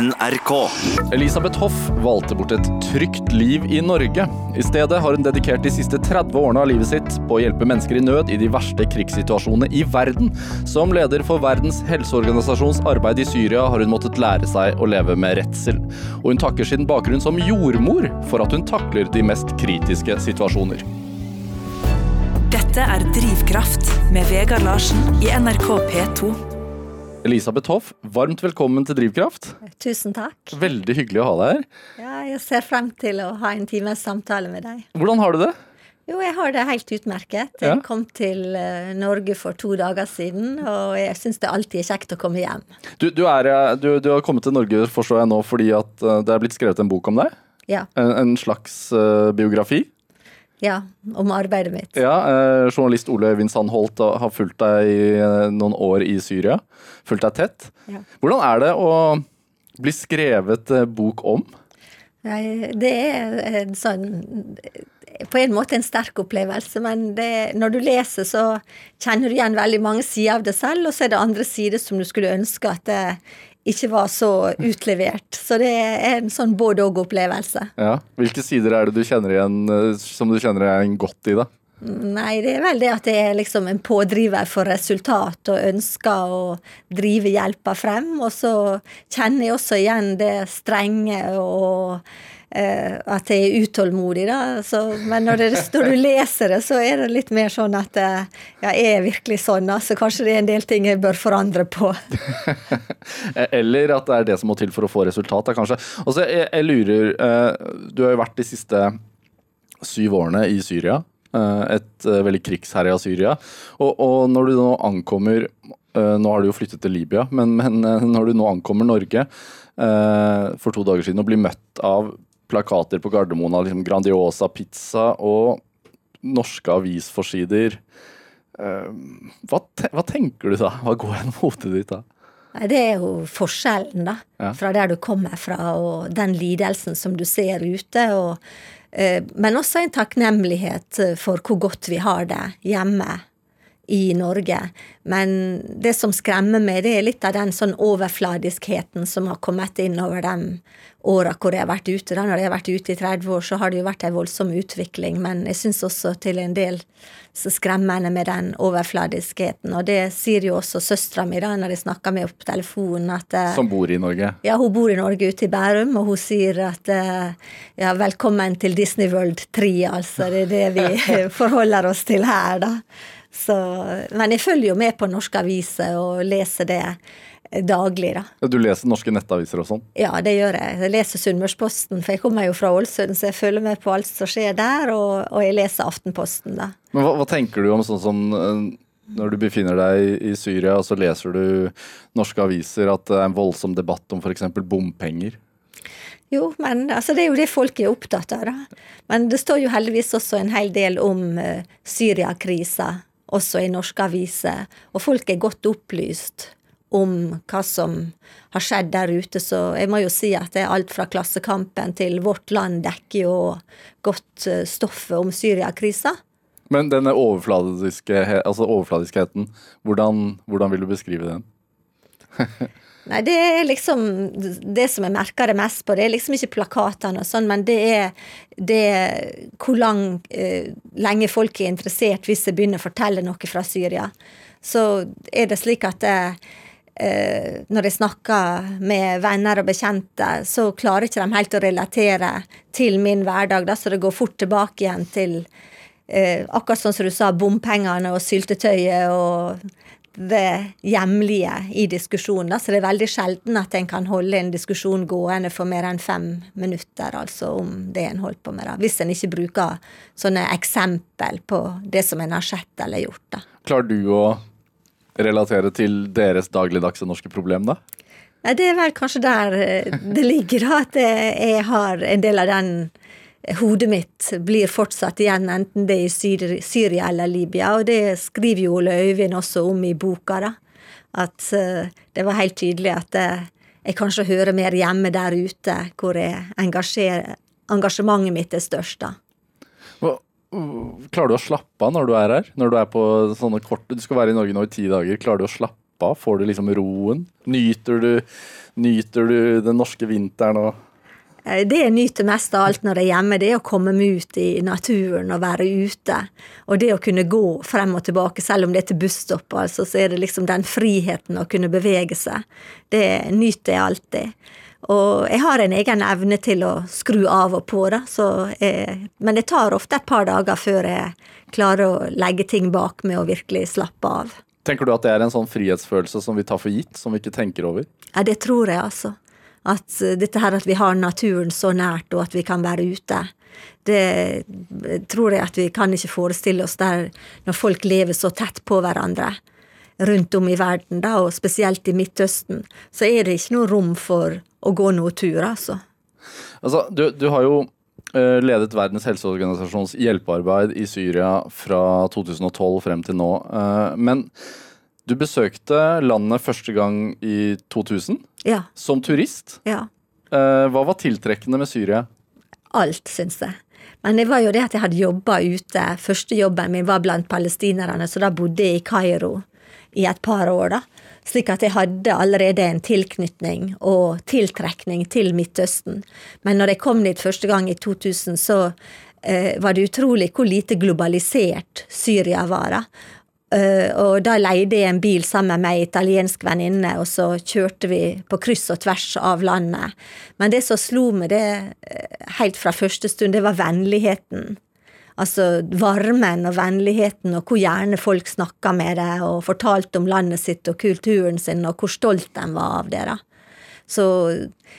NRK. Elisabeth Hoff valgte bort et trygt liv i Norge. I stedet har hun dedikert de siste 30 årene av livet sitt på å hjelpe mennesker i nød i de verste krigssituasjonene i verden. Som leder for Verdens helseorganisasjons arbeid i Syria har hun måttet lære seg å leve med redsel. Og hun takker sin bakgrunn som jordmor for at hun takler de mest kritiske situasjoner. Dette er Drivkraft med Vegard Larsen i NRK P2. Elisabeth Hoff, varmt velkommen til Drivkraft. Tusen takk. Veldig hyggelig å ha deg her. Ja, jeg ser frem til å ha en times samtale med deg. Hvordan har du det? Jo, jeg har det helt utmerket. Ja. Jeg kom til eh, Norge for to dager siden, og jeg syns det alltid er kjekt å komme hjem. Du, du, er, eh, du, du har kommet til Norge, forstår jeg nå, fordi at eh, det er blitt skrevet en bok om deg? Ja. En, en slags uh, biografi? Ja om arbeidet mitt. Ja, eh, Journalist Ole Vinsand Holt har fulgt deg i eh, noen år i Syria. Fulgt deg tett. Ja. Hvordan er det å bli skrevet eh, bok om? Nei, Det er en sånn På en måte en sterk opplevelse, men det, når du leser, så kjenner du igjen veldig mange sider av det selv, og så er det andre sider som du skulle ønske at det ikke var så utlevert. Så det er en sånn både-og-opplevelse. Ja. Hvilke sider er det du kjenner igjen eh, som du kjenner igjen godt i? da? Nei, det er vel det at jeg er liksom en pådriver for resultat og ønsker å drive hjelpa frem. Og så kjenner jeg også igjen det strenge og at jeg er utålmodig, da. Så, men når, det, når du leser det, så er det litt mer sånn at eh, ja, jeg er virkelig sånn, da. Så kanskje det er en del ting jeg bør forandre på. Eller at det er det som må til for å få resultat, da, kanskje. Og så jeg, jeg lurer eh, Du har jo vært de siste syv årene i Syria. eh, Et eh, veldig krigsherja Syria. Og, og når du nå ankommer eh, Nå har du jo flyttet til Libya, men, men eh, når du nå ankommer Norge eh, for to dager siden og blir møtt av plakater på Gardermoen av liksom Grandiosa pizza og norske avisforsider eh, hva, te hva tenker du da? Hva går gjennom hodet ditt da? Det er jo forskjellen, da. Ja. Fra der du kommer fra, og den lidelsen som du ser ute. Og, eh, men også en takknemlighet eh, for hvor godt vi har det hjemme i Norge. Men det som skremmer meg, det er litt av den sånn overfladiskheten som har kommet inn over de åra hvor jeg har vært ute. Da når jeg har vært ute i 30 år, så har det jo vært en voldsom utvikling. Men jeg syns også til en del så skremmende med den overfladiskheten. Og det sier jo også søstera mi da når jeg snakker med henne på telefonen, at eh, Som bor i Norge? ja, hun bor i Norge, ute i Bærum, og hun sier at eh, ja, velkommen til Disney World 3, altså. Det er det vi forholder oss til her, da. Så, men jeg følger jo med på norske aviser og leser det daglig, da. Du leser norske nettaviser og sånn? Ja, det gjør jeg. Jeg leser Sunnmørsposten, for jeg kommer jo fra Ålesund, så jeg følger med på alt som skjer der, og, og jeg leser Aftenposten, da. Men hva, hva tenker du om sånn som eh, når du befinner deg i, i Syria, og så leser du norske aviser at det er en voldsom debatt om f.eks. bompenger? Jo, men altså, det er jo det folk er opptatt av, da. Men det står jo heldigvis også en hel del om uh, Syriakrisa, også i norske aviser. Og folk er godt opplyst om hva som har skjedd der ute, så jeg må jo si at det er alt fra Klassekampen til Vårt Land dekker jo godt uh, stoffet om Syriakrisa. Men denne overfladiske, altså overfladiskheten, hvordan, hvordan vil du beskrive den? Nei, det er liksom det som jeg merker det mest på. Det er liksom ikke plakatene og sånn, men det er, det er hvor lang, eh, lenge folk er interessert hvis jeg begynner å fortelle noe fra Syria. Så er det slik at eh, eh, når jeg snakker med venner og bekjente, så klarer ikke de helt å relatere til min hverdag, da, så det går fort tilbake igjen til eh, akkurat sånn som du sa, bompengene og syltetøyet og det hjemlige i diskusjonen. Da. Så det er veldig sjelden at en kan holde en diskusjon gående for mer enn fem minutter, altså om det en holder på med. Da. Hvis en ikke bruker sånne eksempel på det som en har sett eller gjort. Da. Klarer du å relatere til deres dagligdagse norske problem, da? Nei, det er vel kanskje der eh, det ligger, da, at jeg har en del av den Hodet mitt blir fortsatt igjen, enten det er i Syri- Syria eller Libya, og det skriver jo Ole Øyvind også om i boka, da. At eh, det var helt tydelig at eh, jeg kanskje hører mer hjemme der ute, hvor engasjementet mitt er størst, da. Klarer du å slappe av når du er her? Når du er på sånne korte Du skal være i Norge nå i ti dager. Klarer du å slappe av? Får du liksom roen? Nyter du, nyter du den norske vinteren og Eh, Det jeg nyter mest av alt når jeg er hjemme, det er å komme meg ut i naturen og være ute. Og det å kunne gå frem og tilbake, selv om det er til busstopp, altså, så er det liksom den friheten å kunne bevege seg. Det nyter jeg alltid. Og jeg har en egen evne til å skru av og på, da, så jeg, men det tar ofte et par dager før jeg klarer å legge ting bak meg og virkelig slappe av. Tenker du at det er en sånn frihetsfølelse som vi tar for gitt, som vi ikke tenker over? Ja, det tror jeg, altså. At eh, dette her at vi har naturen så nært, og at vi kan være ute, det eh, tror jeg at vi kan ikke forestille oss der når folk lever så tett på hverandre rundt om i verden, da, og spesielt i Midtøsten, så er det ikke noe rom for å gå noe tur, altså. Altså, du, du har jo eh, ledet Verdens helseorganisasjons hjelpearbeid i Syria fra 2012 frem til nå. eh, men du besøkte landet første gang i 2000 Ja. som turist. Ja. Eh, hva var tiltrekkende med Syria? alt, syns jeg. Men det var jo det at jeg hadde jobba ute. Første jobben min var blant palestinerne, så da bodde jeg i Kairo i et par år, da. Slik at jeg hadde allerede en tilknytning og tiltrekning til Midtøsten. Men når jeg kom dit første gang i 2000, så eh, var det utrolig hvor lite globalisert Syria var. da. Uh, og da leide jeg en bil sammen med ei italiensk venninne, og så kjørte vi på kryss og tvers av landet. Men det som slo meg det eh, helt fra første stund, det var vennligheten. Altså varmen og vennligheten, og hvor gjerne folk snakka med deg og fortalte om landet sitt og kulturen sin, og hvor stolt de var av det. da. Så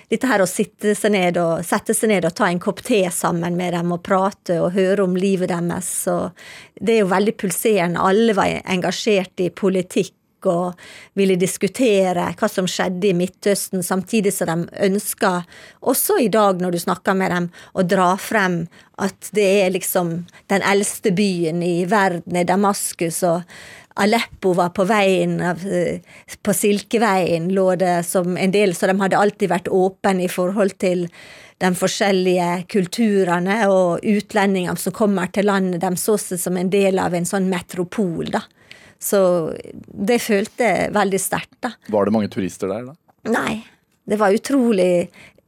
dette her å sitte seg ned og, sette seg ned og ta en kopp te sammen med dem og prate og høre om livet deres, og det er jo veldig pulserende. Alle var engasjert i politikk og ville diskutere hva som skjedde i Midtøsten, samtidig som de ønska, også i dag når du snakker med dem, å dra frem at det er liksom den eldste byen i verden, er Damaskus, og Aleppo var på veien eh, på Silkeveien, lå det som en del, så de hadde alltid vært åpne i forhold til de forskjellige kulturene og utlendingene som kommer til landet. De så seg som en del av en sånn metropol, da. Så det følte jeg veldig sterkt, da. Var det mange turister der da? Nei. Det var utrolig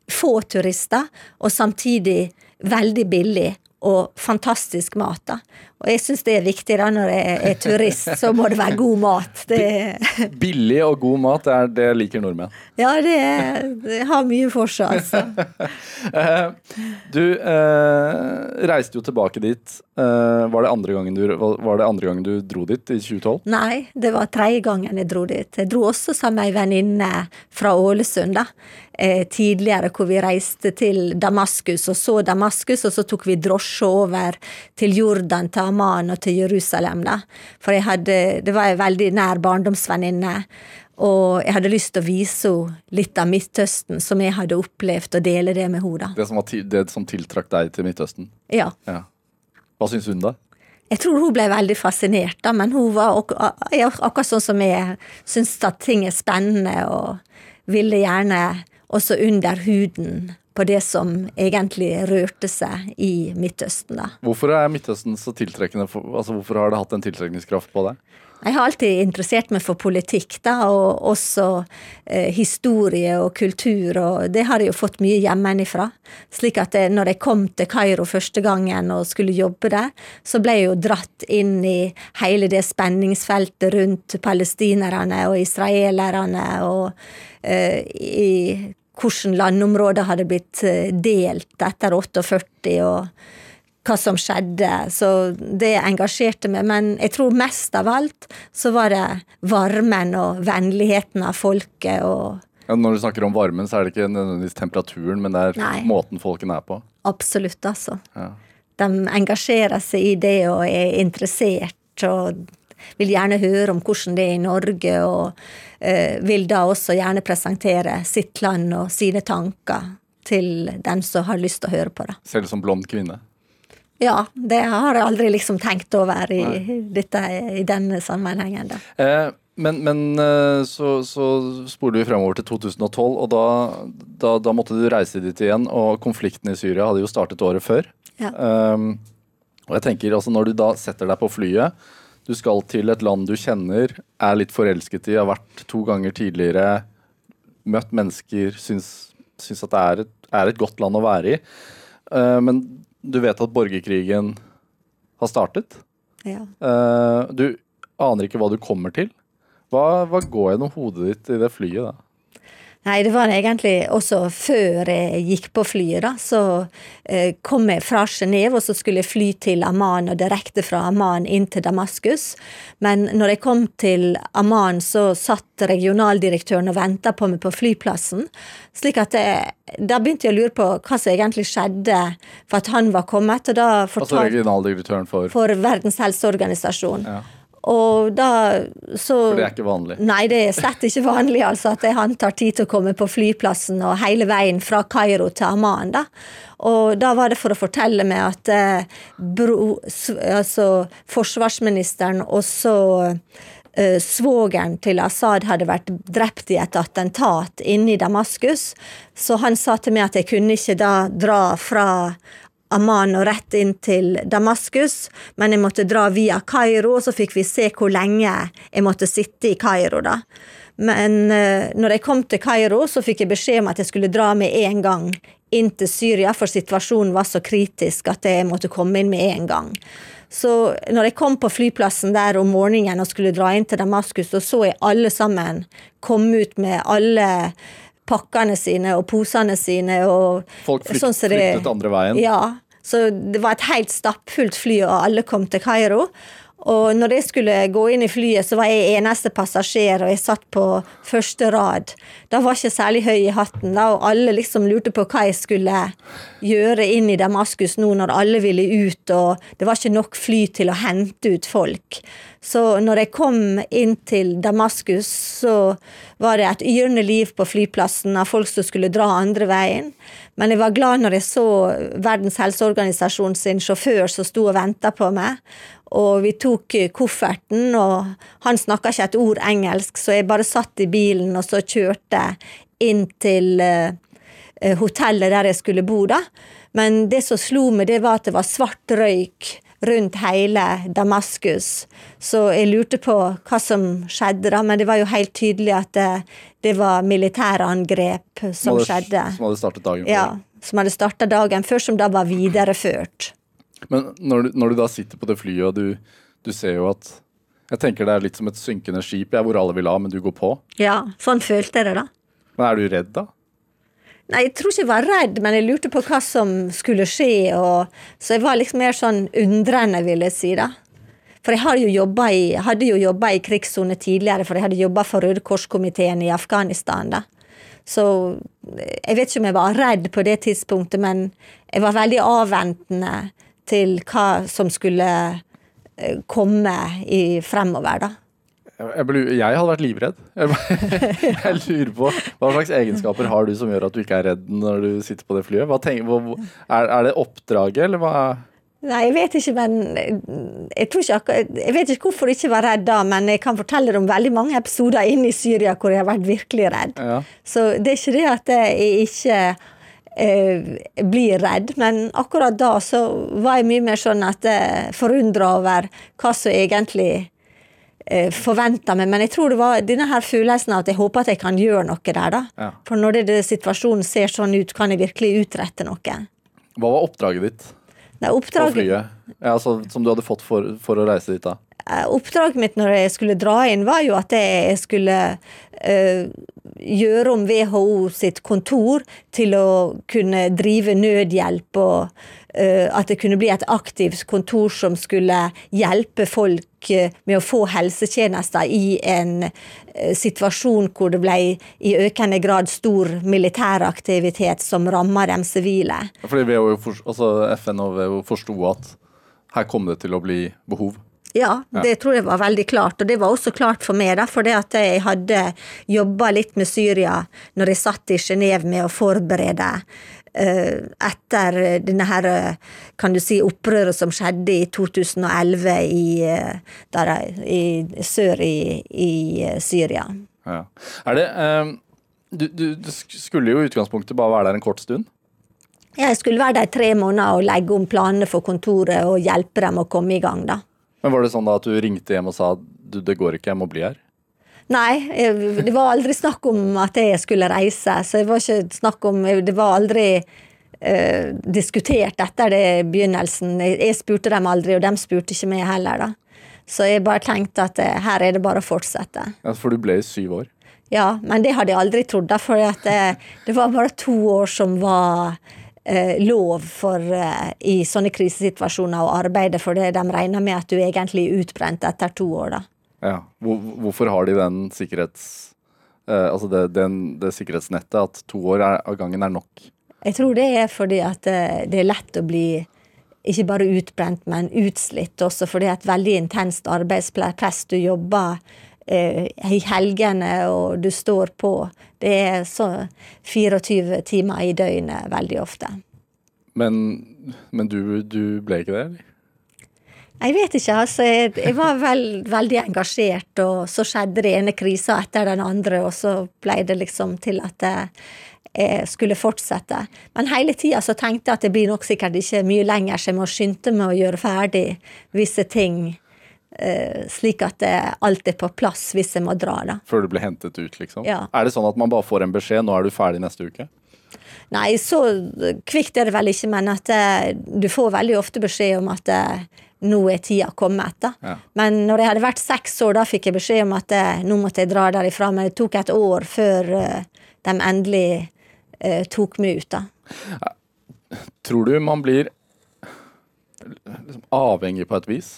få turister, og samtidig veldig billig og fantastisk mat. da. Og jeg syns det er viktig da når jeg er turist, så må det være god mat. Det, Billig og god mat, er det liker nordmenn. ja, det, det har mye for seg, altså. Eh, du eh, reiste jo tilbake dit. Eh, var, det andre gangen du, var det andre gangen du dro dit, i 2012? Nei, det var tredje gangen jeg dro dit. Jeg dro også sammen med ei venninne fra Ålesund, da. Eh, tidligere, hvor vi reiste til Damaskus, og så Damaskus, og så tok vi drosje over til Jordan, til Amman og til Jerusalem, da. For jeg hadde, det var en veldig nær barndomsvenninne. Og jeg hadde lyst til å vise henne litt av Midtøsten, som jeg hadde opplevd, og dele det med henne. Det som, var det som tiltrakk deg til Midtøsten? Ja. Ja. Hva syns hun da? Jeg tror hun ble veldig fascinert, da, men hun var ak ak akkurat sånn som jeg syns at ting er spennende, og ville gjerne også under huden på det som egentlig rørte seg i Midtøsten. da. Hvorfor er Midtøsten så tiltrekkende? Altså, hvorfor har det hatt en tiltrekningskraft på deg? Jeg har alltid interessert meg for politikk, da, og også eh, historie og kultur, og det har jeg jo fått mye hjemmefra. Slik at jeg, når jeg kom til Kairo første gangen og skulle jobbe der, så ble jeg jo dratt inn i hele det spenningsfeltet rundt palestinerne og israelerne, og eh, i hvordan landområdet hadde blitt eh, delt etter 48, og hva som skjedde, så det engasjerte meg. Men jeg tror mest av alt så var det varmen og vennligheten av folket og Ja, når du snakker om varmen, så er det ikke nødvendigvis temperaturen, men det er Nei. måten folkene er på. absolutt, altså. Ja. De engasjerer seg i det og er interessert og vil gjerne høre om hvordan det er i Norge, og eh, vil da også gjerne presentere sitt land og sine tanker til den som har lyst til å høre på det. Selv som blond kvinne. Ja, det har jeg aldri liksom tenkt over i, dette, i denne sammenhengen. da. Eh, men men eh, så, så spoler vi fremover til 2012, og da, da, da måtte du reise dit igjen. Og konflikten i Syria hadde jo startet året før. Ja. Um, og jeg tenker altså Når du da setter deg på flyet, Du skal til et land du kjenner, er litt forelsket i, har vært to ganger tidligere, møtt mennesker, syns, syns at det er et, er et godt land å være i. Uh, men du vet at borgerkrigen har startet. Ja. Uh, du aner ikke hva du kommer til. Hva, hva går gjennom hodet ditt i det flyet da? Nei, det var egentlig også før jeg gikk på flyet, da. Så eh, kom jeg fra Genéve, og så skulle jeg fly til Amman, og direkte fra Amman inn til Damaskus. Men når jeg kom til Amman, så satt regionaldirektøren og venta på meg på flyplassen. Slik at jeg, da begynte jeg å lure på hva som egentlig skjedde for at han var kommet. Og da Altså regionaldirektøren for for Verdens helseorganisasjon. Ja. Og da så For det er ikke vanlig. Nei, det er slett ikke vanlig altså, at han tar tid til å komme på flyplassen og hele veien fra Kairo til Amman. Da. Og da var det for å fortelle meg at eh, bro, altså, forsvarsministeren og så eh, svogeren til Assad hadde vært drept i et attentat inne i Damaskus. Så han sa til meg at jeg kunne ikke da dra fra Amman og rett inn til Damaskus, men jeg måtte dra via Kairo, og så fikk vi se hvor lenge jeg måtte sitte i Kairo, da. Men eh, når jeg kom til Kairo, så fikk jeg beskjed om at jeg skulle dra med en gang inn til Syria, for situasjonen var så kritisk at jeg måtte komme inn med en gang. Så når jeg kom på flyplassen der om morgenen og skulle dra inn til Damaskus, så så jeg alle sammen komme ut med alle pakkene sine og posene sine og Folk flytt, sånn det- flyttet andre veien. ja, så det var et helt stappfullt fly, og alle kom til Kairo. Og når jeg skulle gå inn i flyet, så var jeg eneste passasjer, og jeg satt på første rad. Da var jeg ikke særlig høy i hatten, da, og alle liksom lurte på hva jeg skulle gjøre inn i Damaskus nå når alle ville ut, og det var ikke nok fly til å hente ut folk. Så når jeg kom inn til Damaskus, så var det et yrende liv på flyplassen av folk som skulle dra andre veien. Men jeg var glad når jeg så Verdens helseorganisasjon sin sjåfør som sto og venta på meg. Og vi tok kofferten, og han snakka ikke et ord engelsk, så jeg bare satt i bilen og så kjørte inn til eh, eh, hotellet der jeg skulle bo, da. Men det som slo meg, det var at det var svart røyk rundt hele Damaskus. Så jeg lurte på hva som skjedde, da, men det var jo helt tydelig at det, det var militærangrep som hadde, skjedde. Som hadde startet dagen før. Ja, som hadde starta dagen før, som da var videreført. Men når du, når du da sitter på det flyet, og du, du ser jo at Jeg tenker det er litt som et synkende skip, jeg, hvor alle vil av, men du går på. Ja, sånn følte jeg det, da. Men er du redd, da? Nei, jeg tror ikke jeg var redd, men jeg lurte på hva som skulle skje. Og, så jeg var liksom mer sånn undrende, vil jeg si. da. For jeg har jo jobbet i, hadde jo jobba i krigssone tidligere, for jeg hadde jobba for Røde Kors-komiteen i Afghanistan. da. Så jeg vet ikke om jeg var redd på det tidspunktet, men jeg var veldig avventende til hva som skulle eh, komme i fremover, da. Jeg, ble, jeg hadde vært livredd. Jeg, jeg lurer på Hva slags egenskaper har du som gjør at du ikke er redd når du sitter på det flyet? Tenker, hva, er, er det oppdraget, eller hva? Nei, jeg vet ikke, men jeg, tror ikke, jeg vet ikke hvorfor jeg ikke var redd da, men jeg kan fortelle om veldig mange episoder inne i Syria hvor jeg har vært virkelig redd. Ja. Så det er ikke det at jeg ikke eh, blir redd, men akkurat da så var jeg mye mer sånn at jeg forundra over hva som egentlig eh, forventa meg. Men jeg tror det var denne her følelsen av at jeg håper at jeg kan gjøre noe der, da. Ja. For når det, det, situasjonen ser sånn ut, kan jeg virkelig utrette noe. Hva var oppdraget ditt Nei, oppdraget... på flyet? Ja, altså, som du hadde fått for, for å reise dit, da? Eh, Oppdraget mitt når jeg skulle dra inn, var jo at jeg skulle øh, gjøre om WHO sitt kontor til å kunne drive nødhjelp, og øh, at det kunne bli et aktivt kontor som skulle hjelpe folk eh, med å få helsetjenester i en eh, situasjon hvor det ble i økende grad stor militæraktivitet som ramma de sivile. Fordi WHO, altså FN og WHO forsto at her kom det til å bli behov. Ja, det tror jeg var veldig klart. Og det var også klart for meg, da, for det at jeg hadde jobba litt med Syria når jeg satt i Genéve med å forberede etter denne her, eh, kan du si, opprøret som skjedde i 2011 i, eh, der, i sør i, i eh, Syria. Ja. Er det eh, du, du, du skulle jo i utgangspunktet bare være der en kort stund. Jeg skulle være der i tre måneder og legge om planene for kontoret og hjelpe dem å komme i gang, da. Men var det sånn da at du ringte hjem og sa du, det går ikke, jeg må bli her? Nei, jeg, det var aldri snakk om at jeg skulle reise. Så det var ikke snakk om Det var aldri eh, diskutert etter det begynnelsen. Jeg, spurte dem aldri, og de spurte ikke meg heller, da. Så jeg bare tenkte at eh, her er det bare å fortsette. Ja, For du ble syv år? Ja, men det hadde jeg aldri trodd, da, for det, det var bare to år som var eh, lov for eh, i sånne krisesituasjoner å arbeide, for det de regner med at du egentlig er utbrent etter to år. da. Ja, Hvor, Hvorfor har de den sikkerhets... Uh, altså det, den, det, sikkerhetsnettet at to år er, av gangen er nok? Jeg tror det er fordi at eh, det er lett å bli ikke bare utbrent, men utslitt også, fordi det er et veldig intenst arbeidspress. Du jobber uh, i helgene, og du står på. Det er så 24 timer i døgnet veldig ofte. Men, men du, du, ble ikke det, eller? Jeg vet ikke, altså. Jeg, jeg var vel, veldig engasjert, og så skjedde det ene krisa etter den andre, og så ble det liksom til at jeg skulle fortsette. Men hele tida så tenkte jeg at det blir nok sikkert ikke mye lenger, så jeg må skynde meg å gjøre ferdig visse ting Eh, slik at alt er på plass hvis jeg må dra. da. Før du blir hentet ut, liksom? Ja. Er det sånn at man bare får en beskjed 'nå er du ferdig neste uke'? Nei, så kvikt er det vel ikke, men at eh, du får veldig ofte beskjed om at eh, nå er tida kommet. da. Ja. Men når jeg hadde vært seks år, da fikk jeg beskjed om at nå måtte jeg dra derifra. Men det tok et år før de endelig uh, tok meg ut. da. Tror du man blir liksom avhengig på et vis?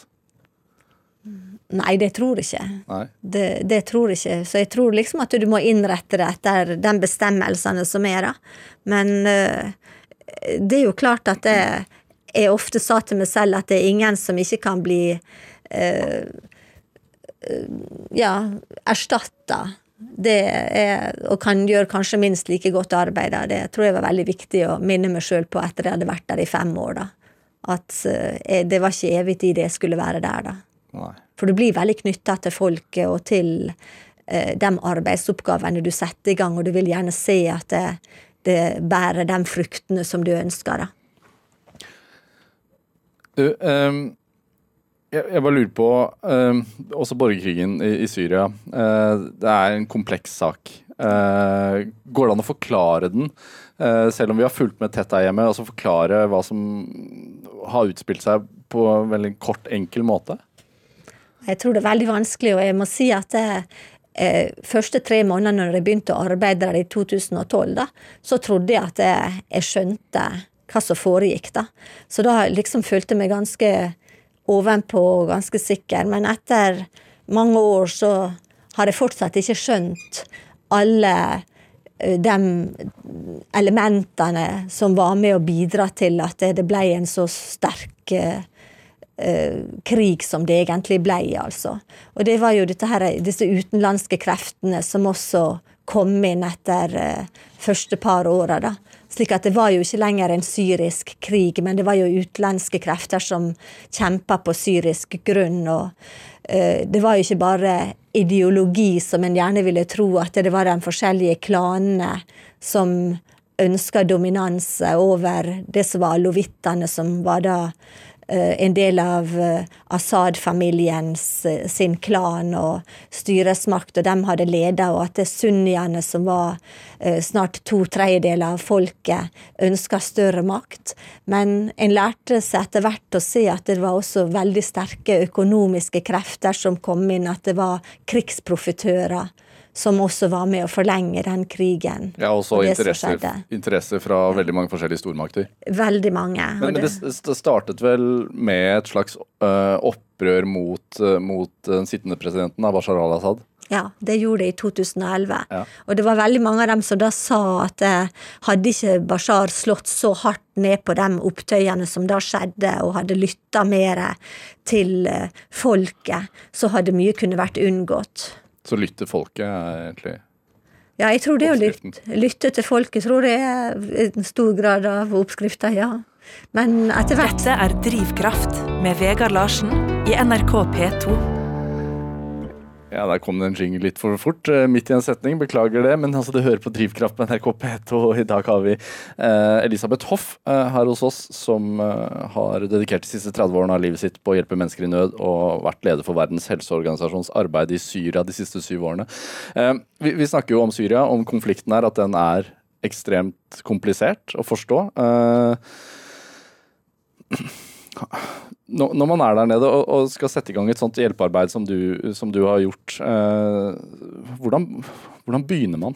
Nei, det tror jeg ikke. Det, det, tror jeg ikke. Så jeg tror liksom at du må innrette det etter den bestemmelsene som er, da. Men uh, det er jo klart at det, jeg ofte sa til meg selv at det er ingen som ikke kan bli eh, ja, erstatta. Det er, og kan gjøre kanskje minst like godt arbeid. Det tror jeg var veldig viktig å minne meg sjøl på etter jeg hadde vært der i fem år. da. At eh, det var ikke evig tid jeg skulle være der, da. Nei. For du blir veldig knytta til folket og til eh, de arbeidsoppgavene du setter i gang, og du vil gjerne se at det, det bærer de fruktene som du ønsker. da. Du, um, jeg, jeg, bare lurer på um, Også borgerkrigen i, i Syria. Uh, det er en kompleks sak. Uh, går det an å forklare den, uh, selv om vi har fulgt med tett her hjemme? altså Forklare hva som har utspilt seg på en veldig kort, enkel måte? Jeg tror det er veldig vanskelig, og jeg må si at det, første tre månedene når jeg begynte å arbeide der i 2012, da, så trodde jeg at jeg, jeg skjønte hva som foregikk. da. Så da liksom følte jeg meg ganske ovenpå og ganske sikker. Men etter mange år så har jeg fortsatt ikke skjønt alle eh, de elementene som var med å bidra til at det ble en så sterk eh, eh, krig som det egentlig ble, altså. Og det var jo her, disse utenlandske kreftene som også kom inn etter første par åra, da. Slik at det var jo ikke lenger en syrisk krig, men det var jo utenlandske krefter som kjempa på syrisk grunn. og eh, Det var jo ikke bare ideologi som en gjerne ville tro, at det var de forskjellige klanene som ønska dominanse over det som var alovittene, som var da en del av eh, Assad-familiens eh, sin klan og styresmakt, og de hadde leda, og at det sunniene, som var snart to tredjedeler av folket, ønska større makt. Men en lærte seg etter hvert å se at det var også veldig sterke økonomiske krefter som kom inn, at det var krigsprofitører som også var med å forlenge den krigen. Ja, og så interesse, fra fra veldig mange forskjellige stormakter. Veldig mange. Men, men det startet vel med et slags uh, opprør mot, uh, mot, den sittende presidenten, Bashar al-Assad? Ja, det gjorde det i 2011. Ja. Og det var veldig mange av dem som da sa at uh, hadde ikke Bashar slått så hardt ned på de opptøyene som da skjedde, og hadde lytta mer til folket, så hadde mye kunne vært unngått. Så lytte folket er egentlig Ja, jeg tror det å lytte, lytte til folket tror jeg er en stor grad av oppskrifta, ja. Men etter hvert Dette er Drivkraft med Vegard Larsen i NRK P2. Ja, Der kom det en jingle litt for fort uh, midt i en setning. Beklager det. Men altså, du hører på Drivkraft med NRK P2, og i dag har vi uh, Elisabeth Hoff uh, her hos oss, som har dedikert de siste 30 årene av livet sitt på å hjelpe mennesker i nød, og vært leder for Verdens helseorganisasjons arbeid i Syria de siste syv årene. Vi, snakker jo om Syria, om konflikten her, at den er ekstremt komplisert å forstå når man er der nede og, skal sette i gang et sånt hjelpearbeid som du, som du har gjort, eh, hvordan, hvordan, begynner man?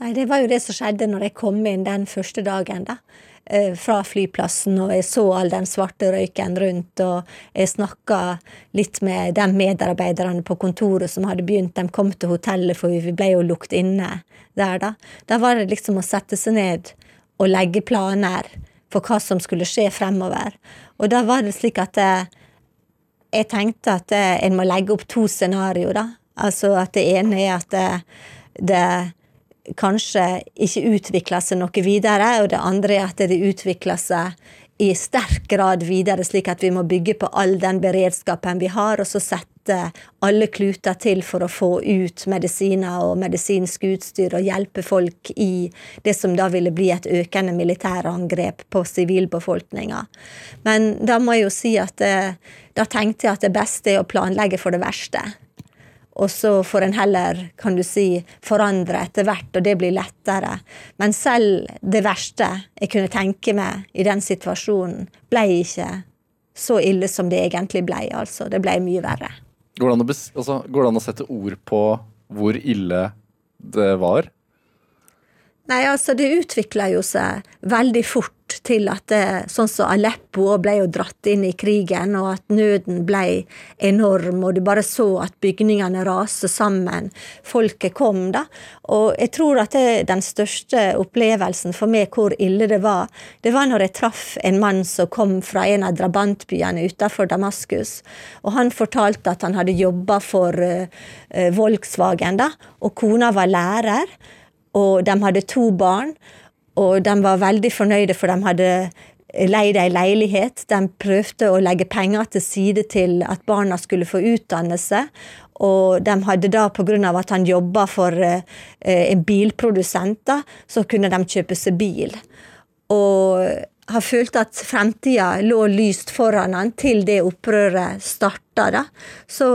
Nei, Det var jo det som skjedde når jeg kom inn den første dagen. da, eh, Fra flyplassen, og jeg så all den svarte røyken rundt. Og jeg snakka litt med de medarbeiderne på kontoret som hadde begynt. De kom til hotellet, for vi ble jo lukket inne der, da. Da var det liksom å sette seg ned og legge planer for hva som skulle skje fremover. Og da var det slik at eh, jeg tenkte at eh, en må legge opp to scenarioer, da. Altså at det ene er at det, eh, det kanskje ikke utvikler seg noe videre, og det andre er at det utvikler seg i sterk grad videre, slik at vi må bygge på all den beredskapen vi har, og så sette sette alle kluter til for å få ut medisiner og medisinsk utstyr og hjelpe folk i det som da ville bli et økende militærangrep på sivilbefolkninga. Men da må jeg jo si at det, da tenkte jeg at det beste er å planlegge for det verste. Og så får en heller, kan du si, forandre etter hvert, og det blir lettere. Men selv det verste jeg kunne tenke meg i den situasjonen, ble ikke så ille som det egentlig ble. Altså. Det ble mye verre. Går det, an å, altså, går det an å sette ord på hvor ille det var? Nei, altså det utvikla jo seg veldig fort til at det, sånn som Aleppo ble jo dratt inn i krigen, og at nøden ble enorm, og du bare så at bygningene raste sammen. Folket kom, da. Og jeg tror at det, den største opplevelsen for meg hvor ille det var, det var når jeg traff en mann som kom fra en av drabantbyene utenfor Damaskus. Og han fortalte at han hadde jobba for uh, Volkswagen, da, og kona var lærer og de hadde to barn. Og de var veldig fornøyde, for de hadde leid ei leilighet. De prøvde å legge penger til side til at barna skulle få utdannelse. Og de hadde da, pga. at han jobba for eh, en bilprodusent, da, så kunne de kjøpe seg bil. Og har følt at fremtida lå lyst foran han til det opprøret starta. Så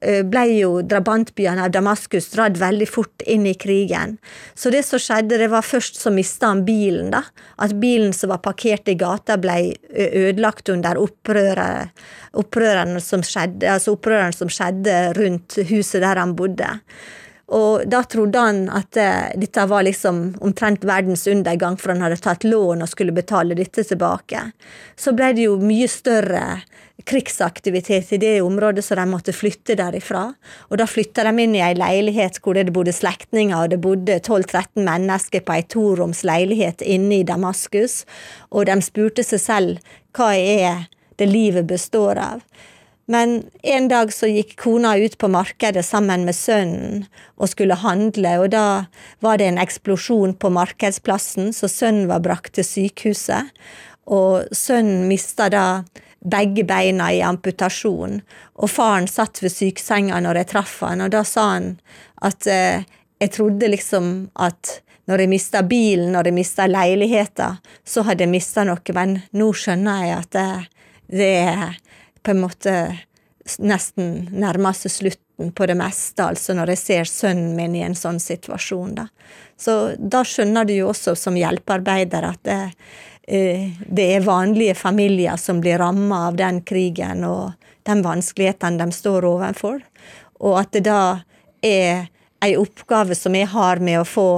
eh, ble jo drabantbyene av Damaskus dratt veldig fort inn i krigen. Så det som skjedde, det var først så mista han bilen. da. At bilen som var parkert i gata, ble ødelagt under opprørene som altså som skjedde rundt huset der han bodde. Og da trodde han at uh, dette var liksom omtrent verdens undergang, for han hadde tatt lån og skulle betale dette tilbake. Så ble det jo mye større krigsaktivitet i det området, så de måtte flytte derifra. Og da flytta de inn i ei leilighet hvor det bodde slektninger, og det bodde 12-13 mennesker på ei toroms leilighet inne i Damaskus, og de spurte seg selv hva er det livet består av. Men en dag så gikk kona ut på markedet sammen med sønnen og skulle handle, og da var det en eksplosjon på markedsplassen, så sønnen var brakt til sykehuset. Og sønnen mista da begge beina i amputasjon, og faren satt ved sykesenga når jeg traff han, og da sa han at eh, jeg trodde liksom at når jeg mista bilen, når jeg mista leiligheta, så hadde jeg mista noe, men nå skjønner jeg at det, det er på en måte nesten nærmer slutten på det meste, altså når jeg ser sønnen min i en sånn situasjon. Da. Så da skjønner du jo også som hjelpearbeider at det, eh, det er vanlige familier som blir ramma av den krigen og de vanskelighetene de står overfor, og at det da er ei oppgave som jeg har med å få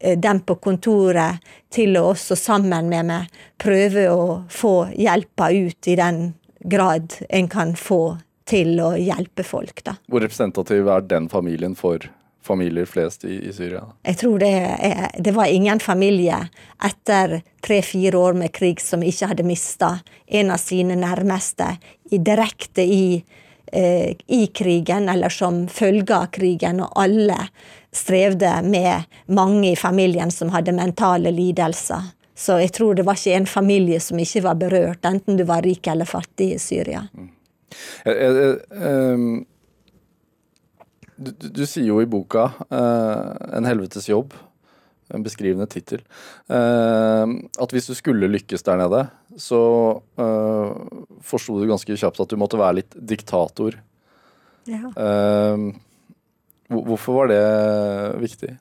eh, dem på kontoret til å også sammen med meg prøve å få hjelpa ut i den grad en kan få til å hjelpe folk. Da. Hvor representativ er den familien for familier flest i, i Syria? Jeg tror det, er, det var ingen familie etter tre-fire år med krig som ikke hadde mista en av sine nærmeste i, direkte i, eh, i krigen, eller som følge av krigen, og alle strevde med mange i familien som hadde mentale lidelser. Så jeg tror det var ikke en familie som ikke var berørt, enten du var rik eller fattig i Syria. Mm. Jeg, jeg, du, du, du, sier jo i boka uh, 'En helvetes jobb', en beskrivende tittel, uh, at hvis du skulle lykkes der nede, så uh, forsto du ganske kjapt at du måtte være litt diktator. Ja. Uh, hvorfor var det viktig?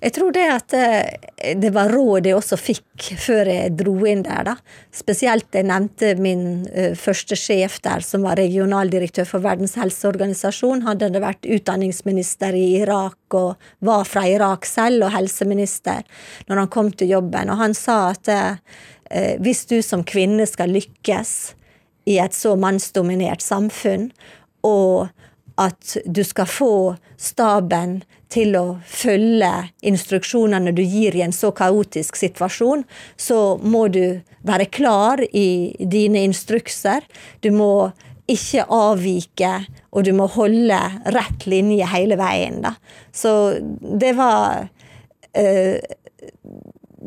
Jeg tror det at eh, det var råd jeg også fikk før jeg dro inn der, da. Spesielt jeg nevnte min uh, første sjef der, som var regionaldirektør for Verdens helseorganisasjon. Han hadde vært utdanningsminister i Irak og var fra Irak selv, og helseminister når han kom til jobben. Og han sa at uh, hvis du som kvinne skal lykkes i et så mannsdominert samfunn, og at du skal få staben til å følge instruksjonene du gir i en så kaotisk situasjon, så må du være klar i dine instrukser. Du må ikke avvike, og du må holde rett linje hele veien. Da. Så det var øh,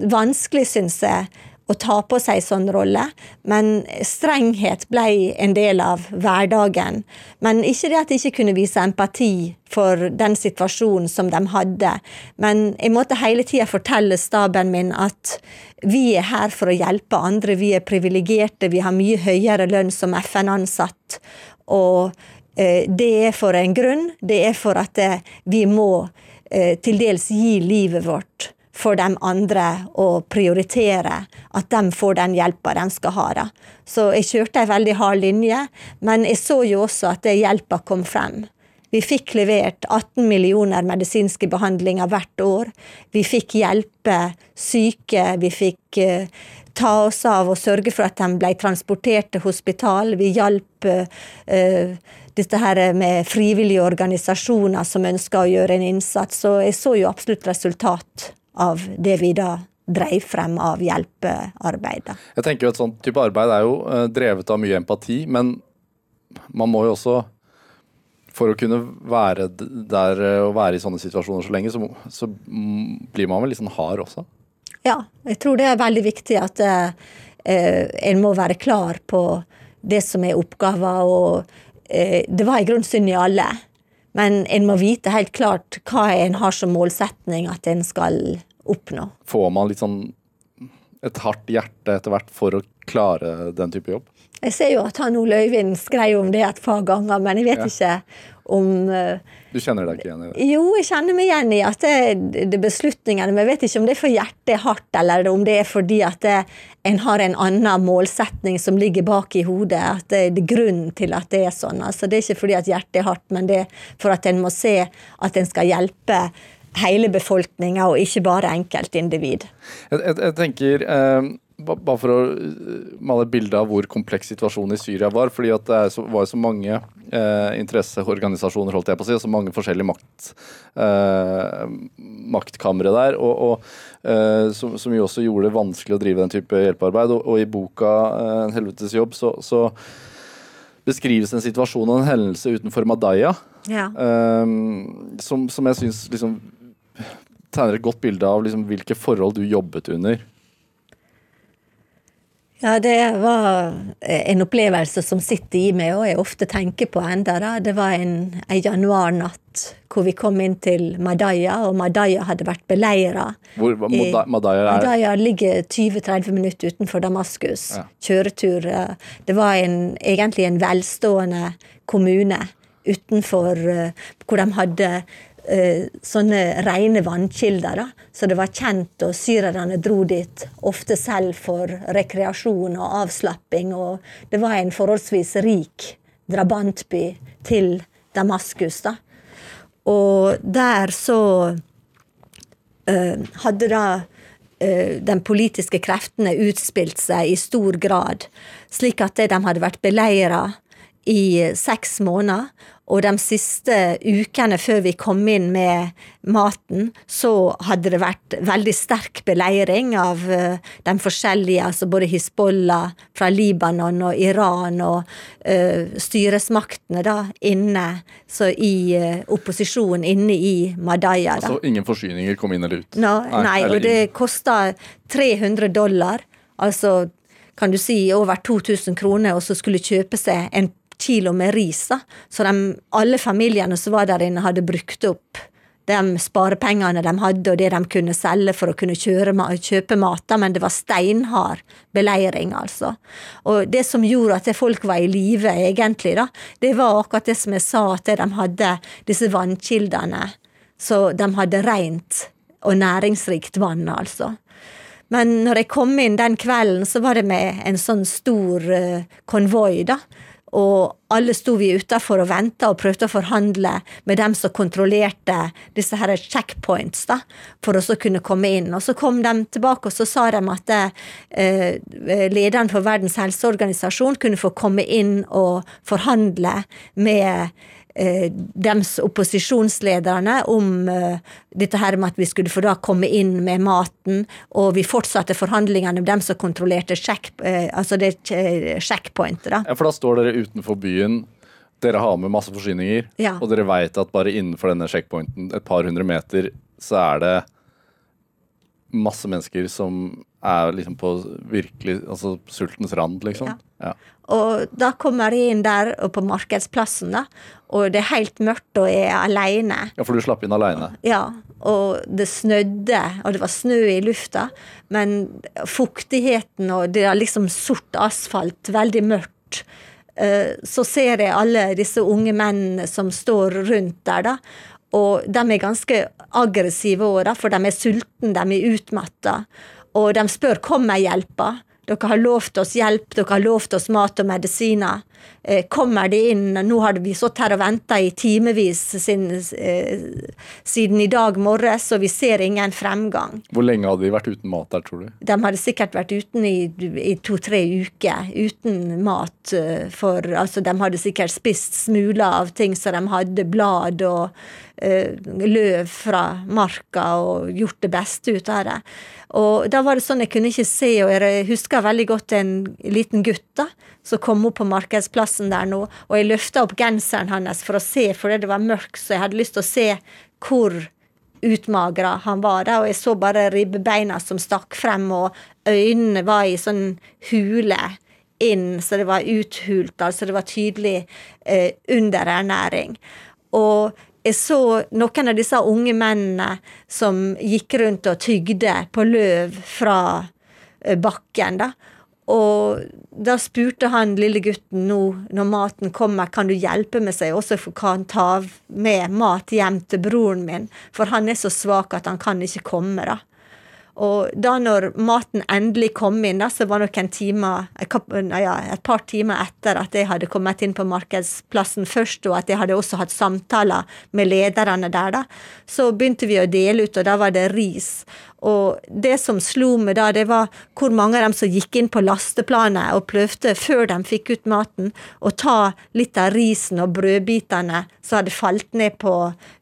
vanskelig, syns jeg, å ta på seg sånn rolle, men strenghet ble en del av hverdagen. Men ikke det at jeg ikke kunne vise empati for den situasjonen som de hadde, men jeg måtte hele tida fortelle staben min at vi er her for å hjelpe andre, vi er privilegerte, vi har mye høyere lønn som FN-ansatt. og eh, det er for en grunn. Det er for at eh, vi må eh, til dels gi livet vårt for de andre å prioritere at de får den hjelpa de skal ha. Da. Så jeg kjørte ei veldig hard linje, men jeg så jo også at hjelpa kom frem. Vi fikk levert 18 millioner medisinske behandlinger hvert år. Vi fikk hjelpe syke, vi fikk uh, ta oss av og sørge for at de ble transportert til hospital. Vi hjalp uh, dette her med frivillige organisasjoner som ønska å gjøre en innsats. Så jeg så jo absolutt resultat av det vi da dreiv frem av hjelpearbeid. Jeg tenker jo Et sånt type arbeid er jo uh, drevet av mye empati, men man må jo også for å kunne være der eh, og være i sånne situasjoner så lenge, så, så blir man vel litt sånn hard også? Ja, jeg tror det er veldig viktig at uh, en må være klar på det som er oppgaver. og uh, Det var i grunnen synd i alle. Men en må vite helt klart hva en har som målsetning at en skal oppnå. Får man litt sånn et hardt hjerte etter hvert for å klare den type jobb? Jeg ser jo at han Ole Øyvind skrev om det et par ganger, men jeg vet ja. ikke om uh, Du kjenner deg ikke igjen i det? Jo, jeg kjenner meg igjen i at det, det beslutningene Men jeg vet ikke om det er for hjertet er hardt, eller om det er fordi at det, en har en annen målsetning som ligger bak i hodet. At det, er grunnen til at det er sånn. Altså, det er ikke fordi at hjertet er hardt, men det er for at en må se at en skal hjelpe hele befolkninga, og ikke bare enkeltindivid. Jeg, jeg, jeg tenker, eh, bare for å eh, male et bilde av hvor kompleks situasjonen i Syria var, fordi det så, var så mange eh, interesseorganisasjoner, holdt jeg på å si, og så mange forskjellige makt, eh, maktkamre der, og, og eh, som, som, jo også gjorde det vanskelig å drive den type hjelpearbeid. Og, og i boka eh, 'En helvetes jobb' så, så beskrives en situasjon og en hendelse utenfor Madaya ja. um, som, som, jeg syns liksom tegner et godt bilde av liksom, hvilke forhold du jobbet under. Ja, det var en opplevelse som sitter i meg, og jeg ofte tenker på enda. Da. Det var en, en januarnatt hvor vi kom inn til Madaya, og Madaya hadde vært beleira. Hvor Madaya, Madaya er? Madaya ligger 20-30 minutter utenfor Damaskus. Ja. Kjøretur. Det var en, egentlig en velstående kommune utenfor eh, hvor de hadde Eh, sånne rene vannkilder. Da. Så det var kjent, og syrerne dro dit ofte selv for rekreasjon og avslapping. Og det var en forholdsvis rik drabantby til Damaskus. Da. Og der så uh, hadde da uh, den politiske kreftene utspilt seg i stor grad, slik at de hadde vært beleira i seks måneder. Og de siste ukene før vi kom inn med maten, så hadde det vært veldig sterk beleiring av uh, de forskjellige, altså både Hizbollah fra Libanon og Iran og uh, styresmaktene da inne, så i uh, opposisjon inne i Madaya. Da. Altså ingen forsyninger kom inn eller ut? No, nei, nei og det kosta 300 dollar, altså kan du si over 2000 kroner, og så skulle kjøpe seg en kilo med ris. da. Så de, alle familiene som var der inne, hadde brukt opp de sparepengene de hadde og det de kunne selge for å kunne kjøre, kjøpe mat, men det var steinhard beleiring, altså. Og det som gjorde at folk var i live, egentlig, da, det var akkurat det som jeg sa, at de hadde disse vannkildene. Så de hadde rent og næringsrikt vann, altså. Men når jeg kom inn den kvelden, så var det med en sånn stor uh, konvoi, da. Og alle sto vi utafor og venta og prøvde å forhandle med dem som kontrollerte disse her checkpoints, da, for å så kunne komme inn. Og så kom de tilbake og så sa de at eh, lederen for Verdens helseorganisasjon kunne få komme inn og forhandle med eh, dems opposisjonslederne om eh, dette her med at vi skulle få da komme inn med maten, og vi fortsatte forhandlingene med dem som kontrollerte check, eh, altså det checkpointet. Da. Ja, for da står dere utenfor byen. Dere har med masse forsyninger, Ja. og dere veit at bare innenfor denne checkpointen, et par hundre meter, så er det masse mennesker som er liksom på virkelig Altså sultens rand, liksom. Ja. Ja. Og da kommer jeg inn der på markedsplassen, da, og det er helt mørkt og jeg er aleine. ja, for du slapp inn aleine. Ja, og det snødde, og det var snø i lufta, men fuktigheten og det er liksom sort asfalt, veldig mørkt. Eh, Så ser jeg alle disse unge mennene som står rundt der, da. Og de er ganske aggressive òg, for de er sultne, de er utmatta. Og de spør kommer hjelpa. Dere har lovt oss hjelp, dere har lovt oss mat og medisiner. Eh, kommer de inn? Nå har vi stått her og venta i timevis siden, eh, i dag morges, og vi ser ingen fremgang. Hvor lenge hadde de vært uten mat der, tror du? De hadde sikkert vært uten i, i to-tre uker uten mat. eh, For altså, de hadde sikkert spist smuler av ting som de hadde, blad og løv fra marka, og gjort det beste ut av det. Og da var det sånn jeg kunne ikke se, og jeg husker veldig godt en liten gutt da, som kom opp på markedsplassen der nå, og jeg løfta opp genseren hans for å se, fordi det var mørkt, så jeg hadde lyst til å se hvor utmagra han var da, og jeg så bare ribbeina som stakk frem, og øynene var i sånn hule inn, så det var uthult, altså det var tydelig eh, underernæring. Og jeg så noen av disse unge mennene som gikk rundt og tygde på løv fra eh, bakken, da. Og da spurte han lille gutten nå, når maten kommer, kan du hjelpe meg seg også kan ta med mat hjem til broren min, for han er så svak at han kan ikke komme, da. Og da når maten endelig kom inn, da, så var det noen timer, ja, et par timer etter at jeg hadde kommet inn på markedsplassen først, og at jeg hadde også hatt samtaler med lederne der, da, så begynte vi å dele ut, og da var det ris. Og det som slo meg da, det var hvor mange av dem som gikk inn på lasteplanet og prøvde, før de fikk ut maten, å ta litt av risen og brødbitene som hadde falt ned på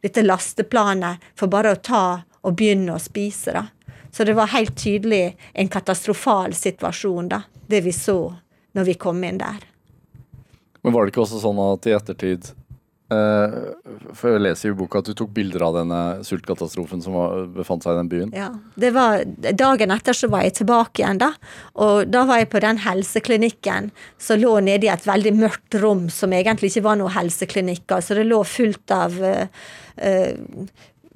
dette lasteplanet, for bare å ta og begynne å spise, da. Så det var helt tydelig en katastrofal situasjon, da, det vi så når vi kom inn der. Men var det ikke også sånn at i ettertid eh, For jeg leser i boka at du tok bilder av denne sultkatastrofen som var, befant seg i den byen. Ja, det var, Dagen etter så var jeg tilbake igjen, da. Og da var jeg på den helseklinikken som lå nede i et veldig mørkt rom, som egentlig ikke var noe helseklinikk. Altså det lå fullt av uh,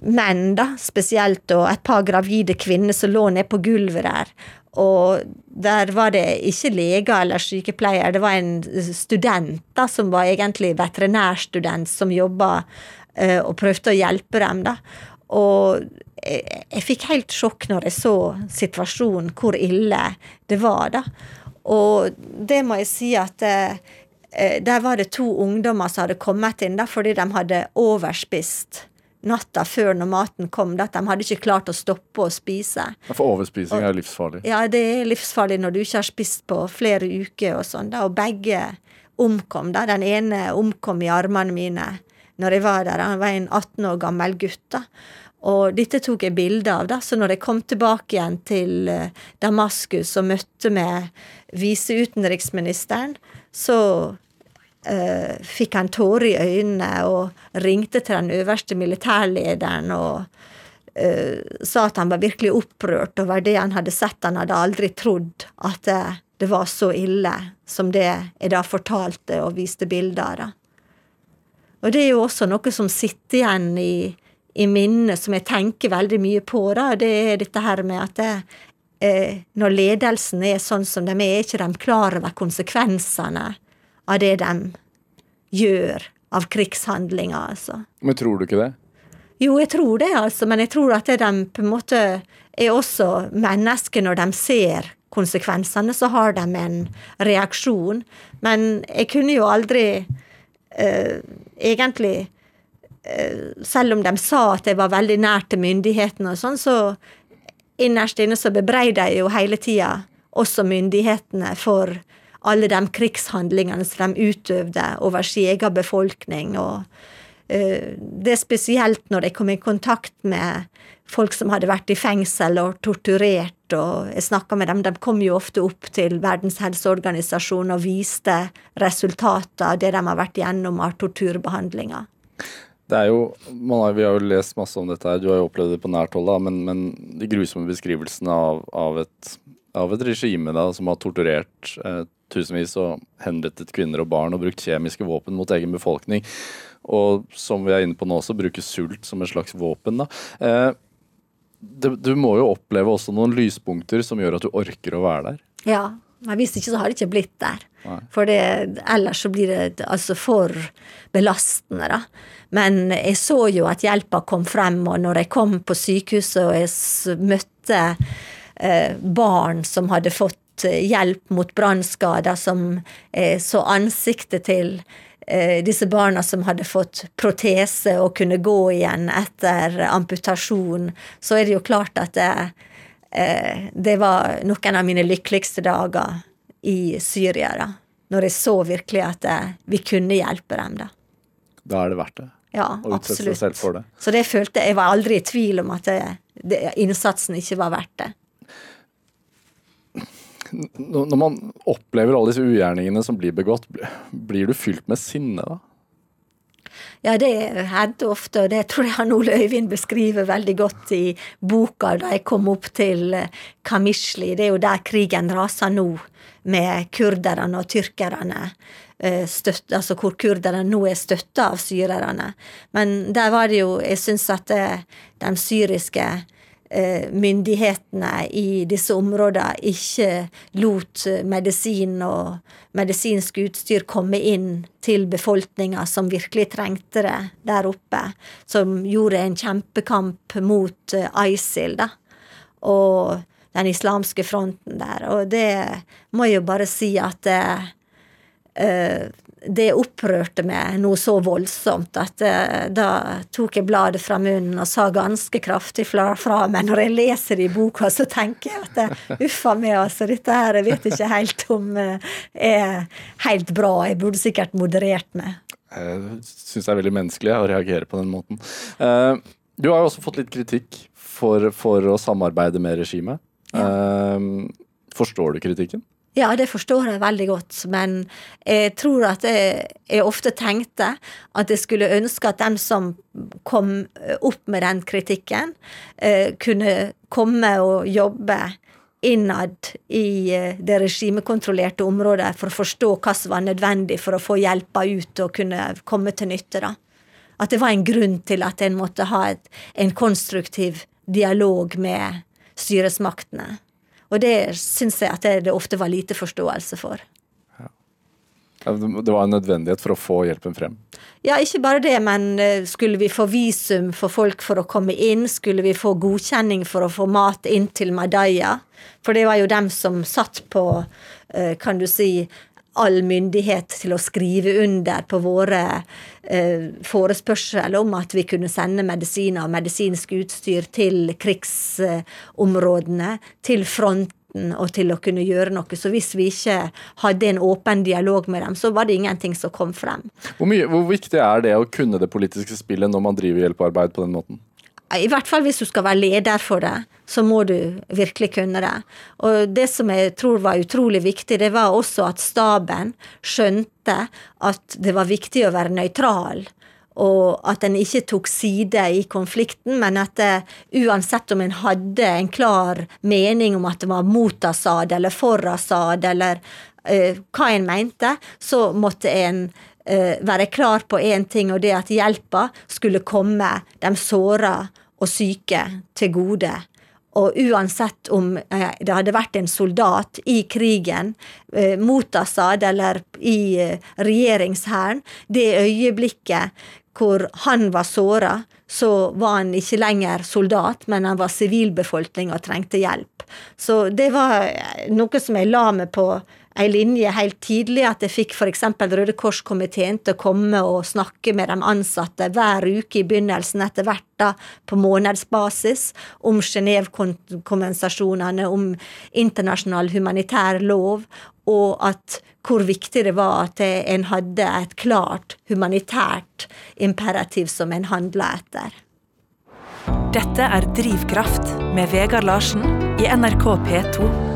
menn, da, spesielt, og et par gravide kvinner som lå nede på gulvet der. Og der var det ikke leger eller sykepleier, det var en student da, som var egentlig veterinærstudent, som jobba uh, og prøvde å hjelpe dem. da. Og jeg, jeg fikk helt sjokk når jeg så situasjonen, hvor ille det var, da. Og det må jeg si at eh, eh, der var det to ungdommer som hadde kommet inn da, fordi de hadde overspist natta før når maten kom. At de hadde ikke klart å stoppe å spise. For overspising er livsfarlig. Ja, det er livsfarlig når du ikke har spist på flere uker og sånn, da. Og begge omkom, da. Den ene omkom i armene mine når jeg var der. Han var en 18 år gammel gutt, da. Og dette tok jeg bilde av, da. Så når jeg kom tilbake igjen til eh, Damaskus og møtte med viseutenriksministeren, så eh, fikk han tårer i øynene og ringte til den øverste militærlederen og uh, sa at han var virkelig opprørt over det han hadde sett. Han hadde aldri trodd at det, det var så ille som det jeg da fortalte og viste bilder av. Og det er jo også noe som sitter igjen i, i minnet, som jeg tenker veldig mye på. da, Det er dette her med at det, eh, når ledelsen er sånn som de er, er ikke de klar over konsekvensene av det de gjør av krigshandlinger, altså. Men tror du ikke det? Jo, jeg tror det, altså, men jeg tror at de på en måte er også mennesker når de ser konsekvensene, så har de en reaksjon. Men jeg kunne jo aldri uh, egentlig uh, Selv om de sa at jeg var veldig nær til myndighetene og sånn, så innerst inne så bebreider jeg jo hele tida også myndighetene for alle de krigshandlingene som de utøvde over sin egen befolkning. og uh, Det er spesielt når jeg kom i kontakt med folk som hadde vært i fengsel og torturert, og jeg snakka med dem. De kom jo ofte opp til Verdens helseorganisasjon og viste resultater av det de har vært gjennom av torturbehandlinger. Det er jo, har, Vi har jo lest masse om dette, her, du har jo opplevd det på nært hold, da, men, men, de grusomme beskrivelsene av, av, et, av et, regime da, som har torturert eh, tusenvis og henrettet kvinner og barn og brukt kjemiske våpen mot egen befolkning, og som vi er inne på nå også, bruker sult som et slags våpen. da. Eh, det, du må jo oppleve også noen lyspunkter som gjør at du orker å være der. Ja, men hvis ikke så har det ikke blitt der. Nei. For det, ellers så blir det altså for belastende, da. Men jeg så jo at hjelpa kom frem, og når jeg kom på sykehuset og jeg møtte eh, barn som hadde fått hjelp mot brannskader, som eh, så ansiktet til Eh, disse barna som hadde fått protese og kunne gå igjen etter amputasjon, så er det jo klart at det, eh, det var noen av mine lykkeligste dager i Syria. da, Når jeg så virkelig at eh, vi kunne hjelpe dem. Da Da er det verdt det? Ja, absolutt. Det. Så det følte jeg var aldri i tvil om at det, det, innsatsen ikke var verdt det når man opplever alle disse ugjerningene som blir begått, blir du fylt med sinne da? Ja, det hendte ofte, og det tror jeg han Ole Øyvind beskriver veldig godt i boka da jeg kom opp til Kamisli. Kamishli. Det er jo der krigen raser nå, med kurderne og tyrkerne. Eh, støtt, altså hvor kurderne nå er støtta av syrerne. Men der var det jo Jeg syns at eh, de syriske Eh, myndighetene i disse områdene ikke lot medisin og medisinsk utstyr komme inn til befolkninga som virkelig trengte det der oppe, som gjorde en kjempekamp mot eh, ISIL, da, og den islamske fronten der. Og det må jeg jo bare si at det, uh, det opprørte meg noe så voldsomt at uh, da tok jeg bladet fra munnen og sa ganske kraftig fra, fra Men når jeg leser det i boka, så tenker jeg at uh, uffa meg, altså. Dette her jeg vet ikke helt om uh, er helt bra. Jeg burde sikkert moderert meg. Jeg syns det er veldig menneskelig å reagere på den måten. Uh, du har jo også fått litt kritikk for, for å samarbeide med regimet. Ja. forstår du kritikken? Ja, det forstår jeg veldig godt, men jeg tror at jeg, jeg, ofte tenkte at jeg skulle ønske at den som kom opp med den kritikken, eh, kunne komme og jobbe innad i eh, det regimekontrollerte området for å forstå hva som var nødvendig for å få hjelpa ut og kunne komme til nytte. da. At det var en grunn til at en måtte ha et, en konstruktiv dialog med styresmaktene. Og det syns jeg at det, ofte var lite forståelse for. Det var en nødvendighet for å få hjelpen frem? Ja, ikke bare det, men eh, skulle vi få visum for folk for å komme inn? Skulle vi få godkjenning for å få mat inn til Madaya? For det var jo dem som satt på, eh, kan du si, all myndighet til å skrive under på våre eh, forespørsel om at vi kunne sende medisiner og medisinsk utstyr til krigsområdene, til fronten og til å kunne gjøre noe. Så hvis vi ikke hadde en åpen dialog med dem, så var det ingenting som kom frem. Hvor, mye, hvor viktig er det å kunne det politiske spillet når man driver hjelpearbeid på den måten? I hvert fall hvis du skal være leder for det, så må du virkelig kunne det. Og det som jeg tror var utrolig viktig, det var også at staben skjønte at det var viktig å være nøytral. og at en ikke tok side i konflikten, men at det, uansett om en hadde en klar mening om at det var mot Assad eller for Assad, eller uh, hva en mente, så måtte en uh, være klar på én ting, og det at hjelpa skulle komme de såra og syke til gode. Og uansett om eh, det hadde vært en soldat i krigen eh, mot Assad eller i eh, regjeringshæren, det øyeblikket hvor han var såra, så var han ikke lenger soldat, men han var sivilbefolkning og trengte hjelp. Så det var noe som jeg la meg på ei linje helt tidlig, at jeg fikk f.eks. Røde Kors-komiteen til å komme og snakke med de ansatte hver uke i begynnelsen, etter hvert da på månedsbasis, om Genévekonvensjonene, om internasjonal humanitær lov, og at hvor viktig det var at en hadde et klart humanitært imperativ som en handla etter. Dette er Drivkraft med Vegard Larsen i NRK P2.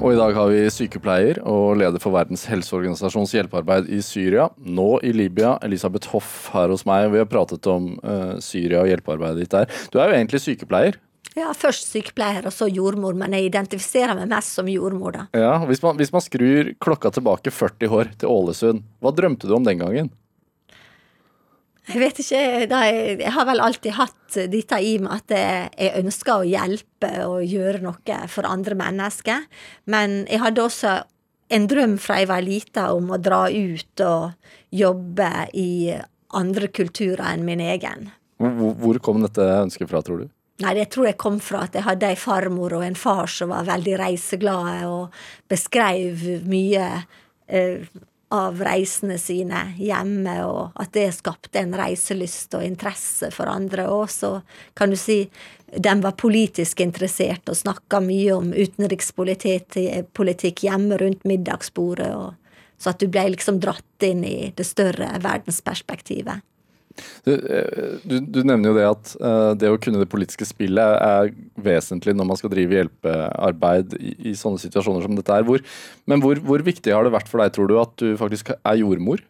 Og i dag har vi sykepleier og leder for Verdens helseorganisasjons hjelpearbeid i Syria. Nå i Libya. Elisabeth Hoff her hos meg. Vi har pratet om uh, Syria og hjelpearbeidet ditt der. Du er jo egentlig sykepleier. Ja, først sykepleier og så jordmor, men jeg identifiserer meg mest som jordmor, da. Ja, hvis man, hvis man skrur klokka tilbake 40 år til Ålesund, hva drømte du om den gangen? Jeg vet ikke. Jeg har vel alltid hatt dette i meg at jeg ønsker å hjelpe og gjøre noe for andre mennesker. Men jeg hadde også en drøm fra jeg var lita om å dra ut og jobbe i andre kulturer enn min egen. Hvor kom dette ønsket fra, tror du? Nei, Det tror jeg kom fra at jeg hadde ei farmor og en far som var veldig reiseglade og beskrev mye eh, av reisene sine hjemme, og at det skapte en reiselyst og interesse for andre. Og så kan du si de var politisk interessert og snakka mye om utenrikspolitikk hjemme rundt middagsbordet. Og, så at du ble liksom dratt inn i det større verdensperspektivet. Du, eh, du, du, nevner jo det at uh, det å kunne det politiske spillet er vesentlig når man skal drive hjelpearbeid i, i sånne situasjoner som dette er. Hvor, men hvor, hvor, viktig har det vært for deg, tror du, at du faktisk er jordmor?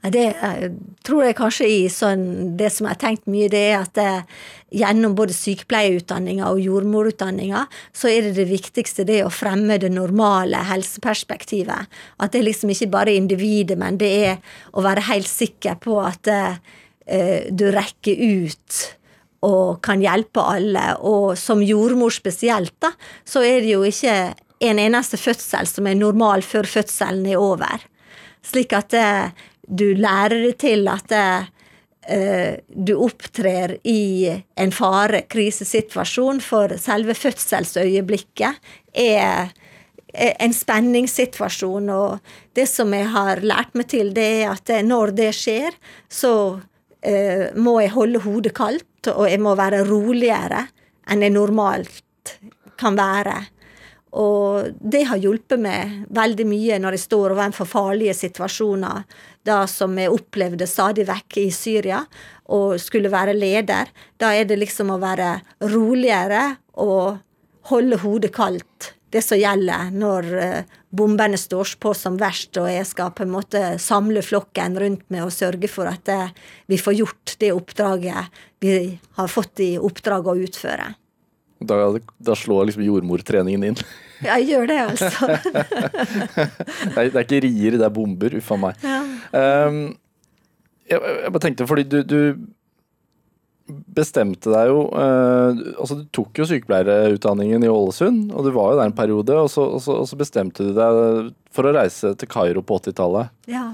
Det uh, tror jeg kanskje i sånn Det som jeg har tenkt mye, det er at det, gjennom både sykepleierutdanninga og jordmorutdanninga, så er det det viktigste det å fremme det normale helseperspektivet. At det liksom ikke bare er individet, men det er å være helt sikker på at uh, du rekker ut og kan hjelpe alle. Og som jordmor spesielt, da, så er det jo ikke en eneste fødsel som er normal før fødselen er over. Slik at du lærer til at uh, du opptrer i en fare, krisesituasjon, for selve fødselsøyeblikket er en spenningssituasjon. Og det som jeg har lært meg til, det er at når det skjer, så uh, må jeg holde hodet kaldt, og jeg må være roligere enn jeg normalt kan være. Og det har hjulpet meg veldig mye når jeg står overfor farlige situasjoner, da som jeg opplevde stadig vekk i Syria, og skulle være leder. Da er det liksom å være roligere og holde hodet kaldt. Det som gjelder når eh, bombene står på som verst, og jeg skal på en måte samle flokken rundt meg og sørge for at eh, vi får gjort det oppdraget vi har fått i oppdrag å utføre. Da, da slår liksom jordmortreningen inn? Ja, jeg gjør det, altså. det, er, det, er, ikke rier, det er bomber. Uff a meg. Ja. Um, jeg, jeg, bare tenkte, fordi du, du bestemte deg jo uh, altså Du tok jo sykepleierutdanningen i Ålesund, og du var jo der en periode. Og så, og så, og så bestemte du deg for å reise til Kairo på 80-tallet. Ja.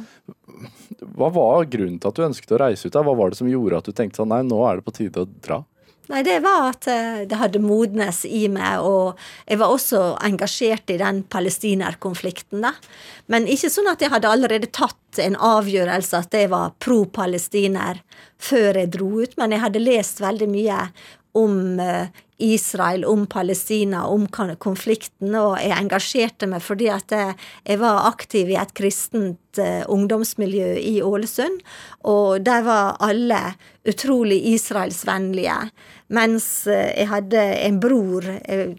Hva var grunnen til at du ønsket å reise ut? da? Hva var det som gjorde at du tenkte sånn nei, nå er det på tide å dra? Nei, det var at eh, det hadde modnes i meg, og jeg var også engasjert i den palestinerkonflikten, da. Men ikke sånn at jeg hadde allerede tatt en avgjørelse at jeg var pro-palestiner før jeg dro ut, men jeg hadde lest veldig mye om eh, Israel, om Palestina, om konflikten, og jeg engasjerte meg fordi at jeg var aktiv i et kristent eh, ungdomsmiljø i Ålesund, og der var alle utrolig israelsvennlige. Mens eh, jeg hadde en bror eh,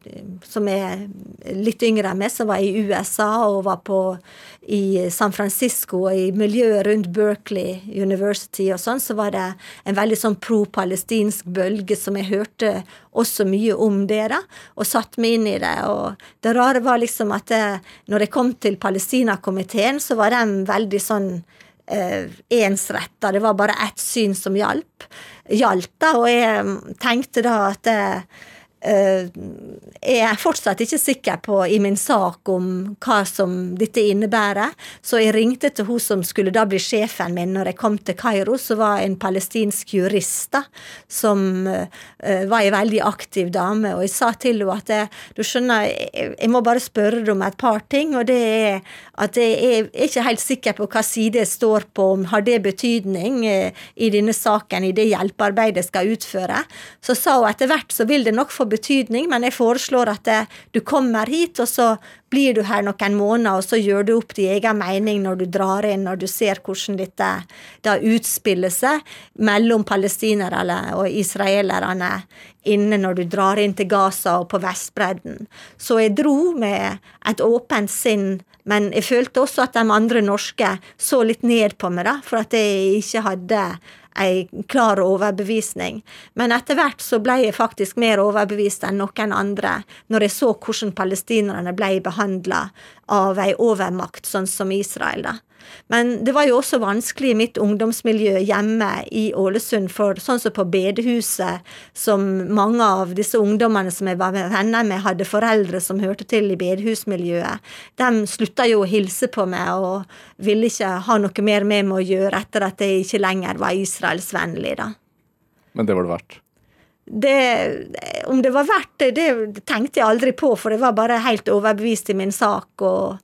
som er litt yngre enn meg, som var i USA og var på i San Francisco og i miljøet rundt Berkeley University og sånn, så var det en veldig sånn pro-palestinsk bølge som jeg hørte også mye om det, da, og satt meg inn i det. Og det rare var liksom at det, når jeg kom til Palestinakomiteen, så var den veldig sånn eh, ensretta. Det var bare ett syn som hjalp. Gjaldt, da, og jeg tenkte da at det, Eh, jeg er fortsatt ikke sikker på i min sak om hva som dette innebærer, så jeg ringte til hun som skulle da bli sjefen min når jeg kom til Kairo, som var en palestinsk jurist da, som uh, var ei veldig aktiv dame, og jeg sa til henne at jeg, du skjønner, jeg, må bare spørre deg om et par ting, og det er at jeg er ikke helt sikker på hva side jeg står på, om har det betydning uh, i denne saken, i det hjelpearbeidet jeg skal utføre. Så sa hun etter hvert så vil det nok få betydning betydning, men jeg foreslår at det, du kommer hit, og så blir du her noen måneder, og så gjør du opp din egen mening når du drar inn, når du ser hvordan dette da utspiller seg mellom palestinere og israelerne inne når du drar inn til Gaza og på Vestbredden. Så jeg dro med et åpent sinn, men jeg følte også at de andre norske så litt ned på meg, da, for at jeg ikke hadde ei klar overbevisning. Men etter hvert så ble jeg faktisk mer overbevist enn noen andre når jeg så hvordan palestinerne ble behandla av ei overmakt sånn som Israel. da. Men det var jo også vanskelig i mitt ungdomsmiljø hjemme i Ålesund, for sånn som på bedehuset, som mange av disse ungdommene som jeg var venner med, hadde foreldre som hørte til i bedehusmiljøet, de slutta jo å hilse på meg og ville ikke ha noe mer med meg å gjøre etter at jeg ikke lenger var israelsvennlig, da. Men det var det verdt? Det, om det var verdt det, det tenkte jeg aldri på, for jeg var bare helt overbevist i min sak. og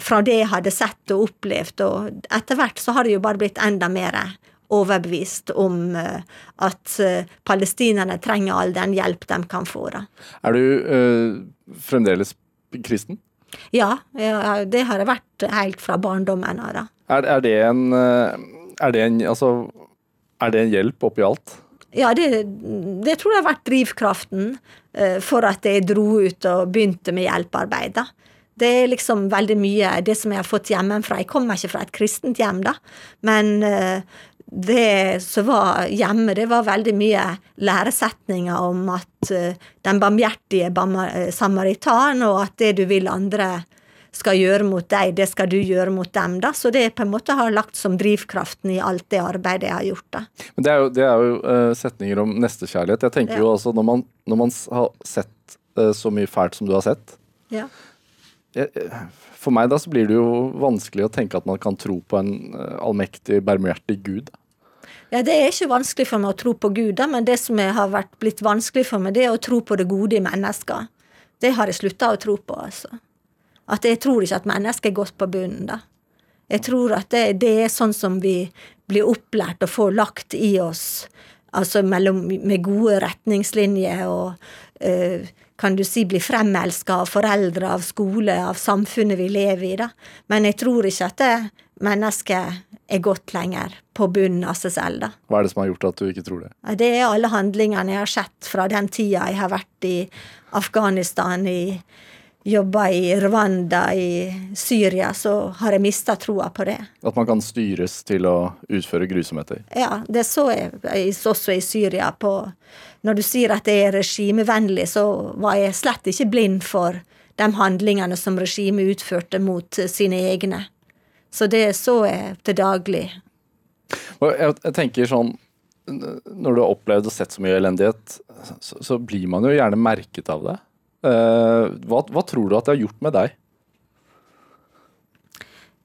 fra det jeg hadde sett og opplevd, og etter hvert så har det jo bare blitt enda mer overbevist om uh, at uh, palestinerne trenger all den hjelp de kan få. Da. Er du øh, fremdeles kristen? Ja, ja, det har jeg vært helt fra barndommen av. Er, er, det en, er det en altså, er det en hjelp oppi alt? Ja, det, det tror jeg har vært drivkraften for at jeg dro ut og begynte med hjelpearbeid. da. Det er liksom veldig mye det som jeg har fått hjemmefra. Jeg kommer ikke fra et kristent hjem, da, men eh, det som var hjemme, det var veldig mye læresetninger om at uh, den barmhjertige eh, samaritan, og at det du vil andre skal gjøre mot deg, det skal du gjøre mot dem. da, Så det på en måte har lagt som drivkraften i alt det arbeidet jeg har gjort. da. Men Det er jo, det er jo setninger om nestekjærlighet. Jeg tenker ja. jo altså, når man, når man har sett så mye fælt som du har sett, ja. For meg da så blir det jo vanskelig å tenke at man kan tro på en eh, allmektig, barmhjertig Gud. Ja, Det er ikke vanskelig for meg å tro på Gud, da, men det som har vært blitt vanskelig for meg, det er å tro på det gode i mennesker. Det har jeg slutta å tro på, altså. At jeg tror ikke at mennesket er godt på bunnen, da. Jeg tror at det, det, er sånn som vi blir opplært og får lagt i oss, altså mellom, med gode retningslinjer og uh, kan du si, bli fremelska av foreldre, av skole, av samfunnet vi lever i. da. Men jeg tror ikke at det mennesket er gått lenger på bunnen av seg selv. da. Hva er det som har gjort at du ikke tror det? Det er alle handlingene jeg har sett fra den tida jeg har vært i Afghanistan, i jobba i Rwanda, i Syria, så har jeg mista troa på det. At man kan styres til å utføre grusomheter? Ja, det så jeg også i Syria på når du sier at det er regimevennlig, så var jeg slett ikke blind for de handlingene som regimet utførte mot sine egne. Så det så jeg til daglig. Jeg, jeg tenker sånn Når du har opplevd og sett så mye elendighet, så, så blir man jo gjerne merket av det. Uh, hva, hva, tror du at det har gjort med deg?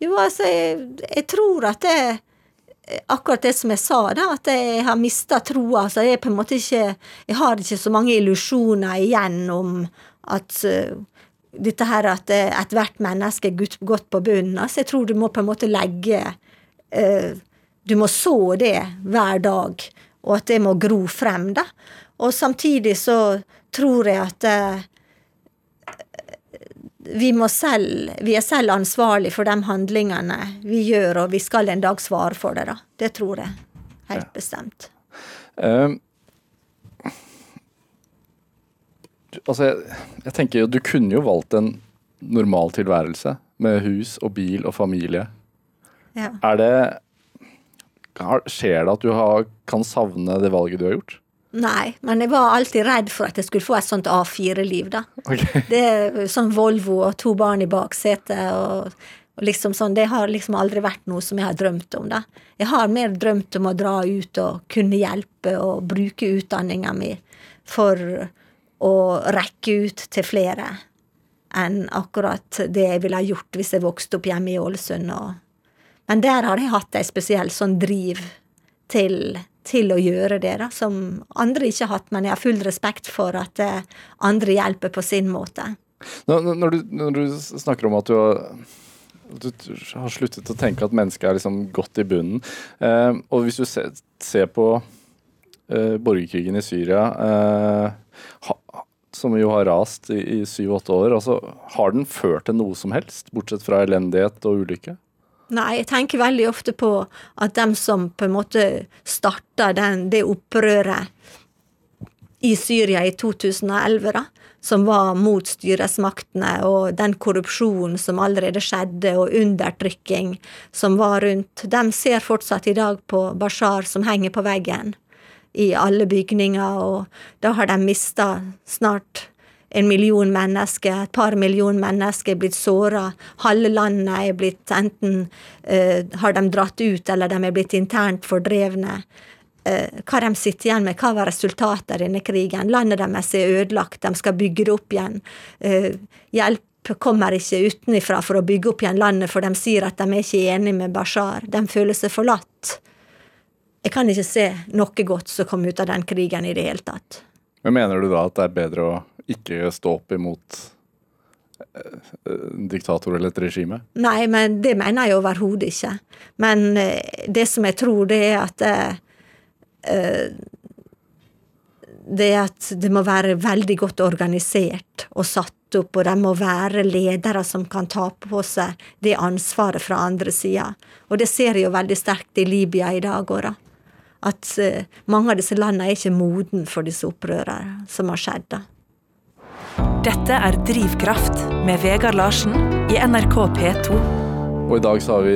Jo, altså, jeg, jeg tror at det akkurat det som jeg sa, da, at jeg har mista troa. Altså, jeg Jeg har ikke så mange illusjoner igjen om at uh, dette her at uh, ethvert menneske er godt på bunnen. Altså, jeg tror du må på en måte legge uh, Du må så det hver dag, og at det må gro frem, da. Og samtidig så tror jeg at vi, selv, vi, er selv ansvarlig for de handlingene vi gjør, og vi skal en dag svare for det. da. Det tror jeg. Helt bestemt. Um, altså jeg, jeg tenker jo, du kunne jo valgt en normal tilværelse med hus og bil og familie. Ja. Er det Skjer det at du har, kan savne det valget du har gjort? Nei, men jeg var alltid redd for at jeg skulle få et sånt A4-liv, da. Okay. Det er sånn Volvo og to barn i baksetet og, og liksom sånn, det har liksom aldri vært noe som jeg har drømt om, da. Jeg har mer drømt om å dra ut og kunne hjelpe og bruke utdanninga mi for å rekke ut til flere enn akkurat det jeg ville ha gjort hvis jeg vokste opp hjemme i Ålesund. Og... Men der har jeg hatt ei spesiell sånn driv til, til å gjøre det, da, som andre ikke har hatt, men jeg har full respekt for at eh, andre hjelper på sin måte. Når, når, du, når du snakker om at du har, du har sluttet å tenke at mennesket er liksom godt i bunnen, eh, og hvis du ser, ser på eh, borgerkrigen i Syria, eh, ha, som jo har rast i, syv-åtte år, altså, har den ført til noe som helst, bortsett fra elendighet og ulykke? Nei, jeg tenker veldig ofte på at dem som på en måte starta det opprøret i Syria i 2011, da, som var mot styresmaktene, og den korrupsjonen som allerede skjedde, og undertrykking som var rundt, de ser fortsatt i dag på Bashar som henger på veggen i alle bygninger, og da har de mista snart en million mennesker, et par million mennesker er blitt såra. Halve landet er blitt enten uh, har de dratt ut, eller de er blitt internt fordrevne. Uh, hva de sitter igjen med, hva var resultatet av denne krigen? Landet deres er ødelagt, de skal bygge det opp igjen. Uh, hjelp kommer ikke utenfra for å bygge opp igjen landet, for de sier at de er ikke enige med Bashar. De føler seg forlatt. Jeg kan ikke se noe godt som kom ut av den krigen i det hele tatt. Men mener du da at det er bedre å ikke stå opp imot eh, en diktator eller et regime? Nei, men det mener jeg overhodet ikke. Men eh, det som jeg tror, det er at eh, eh, Det at det må være veldig godt organisert og satt opp, og de må være ledere som kan ta på seg det ansvaret fra andre sida. Og det ser jeg jo veldig sterkt i Libya i dag òg, da. At eh, mange av disse landene er ikke moden for disse opprørene som har skjedd. da. Dette er Drivkraft med Vegard Larsen i NRK P2. Og i dag så har vi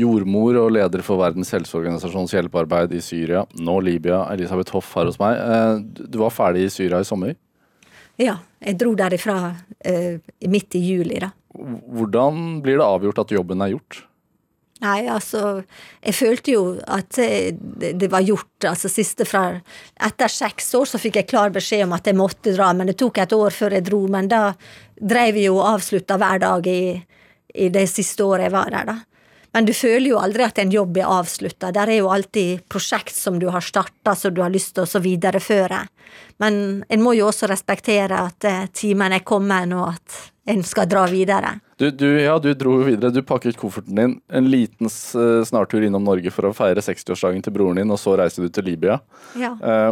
jordmor og leder for Verdens helseorganisasjons hjelpearbeid i Syria, nå Libya, Elisabeth Hoff her hos meg. Eh, Du var ferdig i Syria i sommer. Ja, jeg dro derifra eh, midt i juli, da. Hvordan blir det avgjort at jobben er gjort? Nei, altså, jeg følte jo at eh, det var gjort, altså siste fra Etter seks år så fikk jeg klar beskjed om at jeg måtte dra, men det tok et år før jeg dro. Men da drev vi jo og avslutta hver dag i, i det siste året jeg var der, da. Men du føler jo aldri at en jobb er avslutta. Der er jo alltid prosjekt som du har starta, som du har lyst til å videreføre. Men en må jo også respektere at eh, timen er kommet, og at en skal dra videre. Du, du, ja, du dro jo videre. Du pakket kofferten din. En liten snartur innom Norge for å feire 60-årsdagen til broren din, og så reiste du til Libya. Ja. Eh,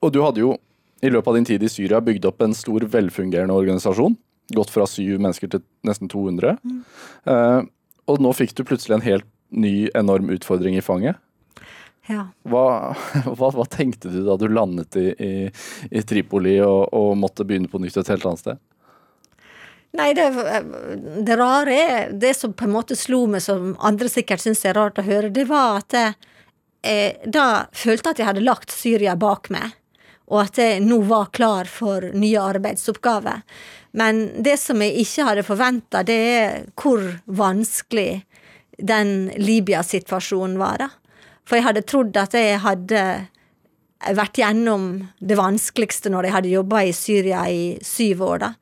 og du hadde jo i løpet av din tid i Syria bygd opp en stor, velfungerende organisasjon. Gått fra syv mennesker til nesten 200. Eh, og nå fikk du plutselig en helt ny, enorm utfordring i fanget. ja. Hva, hva, hva tenkte du da du landet i, i, i Tripoli og, og måtte begynne på nytt et helt annet sted? Nei, det, det rare er Det som på en måte slo meg, som andre sikkert syns er rart å høre, det var at jeg, jeg da følte at jeg hadde lagt Syria bak meg, og at jeg nå var klar for nye arbeidsoppgaver. Men det som jeg ikke hadde forventa, det er hvor vanskelig den Libya-situasjonen var, da. For jeg hadde trodd at jeg hadde vært gjennom det vanskeligste når jeg hadde jobba i Syria i syv år, da.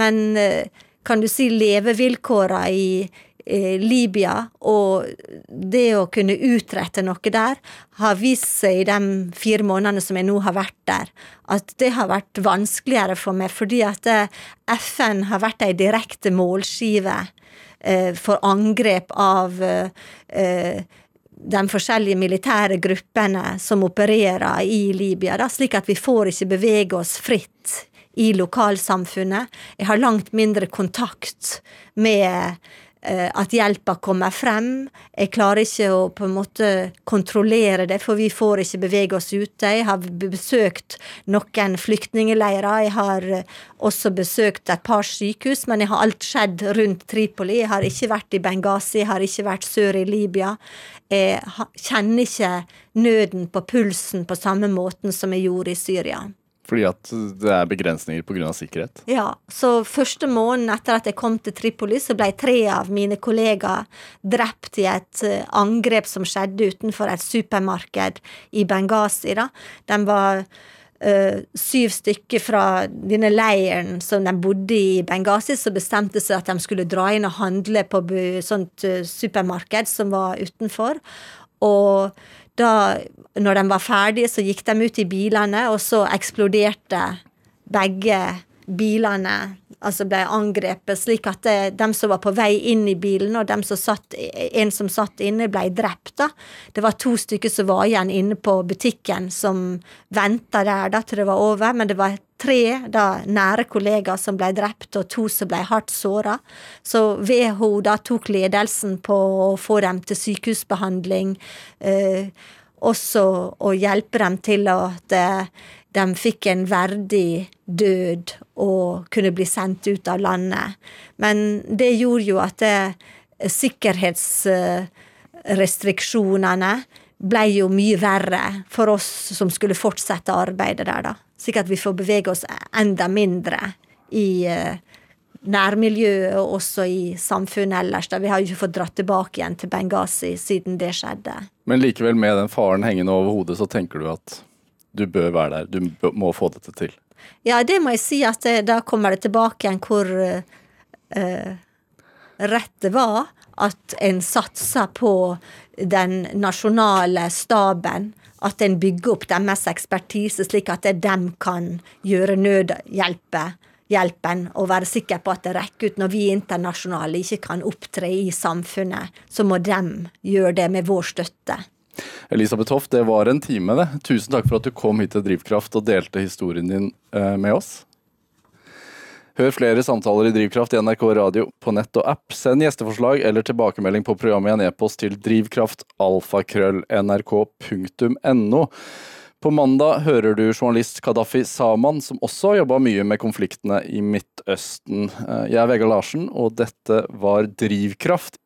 Men eh, kan du si levevilkåra i eh, Libya og det å kunne utrette noe der, har vist seg i de fire månedene som jeg nå har vært der, at det har vært vanskeligere for meg, fordi at eh, FN har vært ei direkte målskive eh, for angrep av eh, de forskjellige militære gruppene som opererer i Libya, da, slik at vi får ikke bevege oss fritt i lokalsamfunnet. Jeg har langt mindre kontakt med at hjelpa kommer frem. Jeg klarer ikke å på en måte kontrollere det, for vi får ikke bevege oss ute. Jeg har besøkt noen flyktningleirer. Jeg har eh, også besøkt et par sykehus, men jeg har alt skjedd rundt Tripoli. Jeg har ikke vært i Benghazi, jeg har ikke vært sør i Libya. Jeg kjenner ikke nøden på pulsen på samme måten som jeg gjorde i Syria. Fordi at det er begrensninger pga. sikkerhet? Ja. Så første måneden etter at jeg kom til Tripoli, så ble tre av mine kollegaer drept i et eh, angrep som skjedde utenfor et supermarked i Benghazi. Da. De var uh, syv stykker fra denne leiren som de bodde i Benghazi, som bestemte seg at de skulle dra inn og handle på sånt uh, supermarked som var utenfor. Og da, når de var ferdige, så gikk de ut i bilene, og så eksploderte begge bilene. Altså ble angrepet, slik at det, dem som var på vei inn i bilen, og som satt, en som satt inne, ble drept. da. Det var to stykker som var igjen inne på butikken, som venta der da til det var over, men det var tre da, nære kollegaer som ble drept, og to som ble hardt såra. Så WHO da tok ledelsen på å få dem til sykehusbehandling, eh, også å hjelpe dem til at eh, de fikk en verdig død og kunne bli sendt ut av landet. Men det gjorde jo at eh, sikkerhetsrestriksjonene ble jo mye verre for oss som skulle fortsette arbeidet der, da. Slik at vi får bevege oss enda mindre i uh, nærmiljøet og også i samfunnet ellers. da Vi har jo ikke fått dratt tilbake igjen til Benghazi siden det skjedde. Men likevel, med den faren hengende over hodet, så tenker du at du bør være der. Du må få dette til. Ja, det må jeg si at det, da kommer det tilbake igjen hvor uh, rett det var at en satsa på den nasjonale staben. At en bygger opp deres ekspertise, slik at de kan gjøre nødhjelpen og være sikker på at det rekker ut. Når vi internasjonale ikke kan opptre i samfunnet, så må de gjøre det med vår støtte. Elisabeth Hoff, det var en time, det. Tusen takk for at du kom hit til Drivkraft og delte historien din eh, med oss. Hør flere samtaler i Drivkraft i NRK radio på nett og app. Send gjesteforslag eller tilbakemelding på programmet i en e-post til drivkraftalfakrøll.nrk.no. På mandag hører du journalist Kadafi Saman, som også har jobba mye med konfliktene i Midtøsten. Eh, jeg er Vegard Larsen, og dette var Drivkraft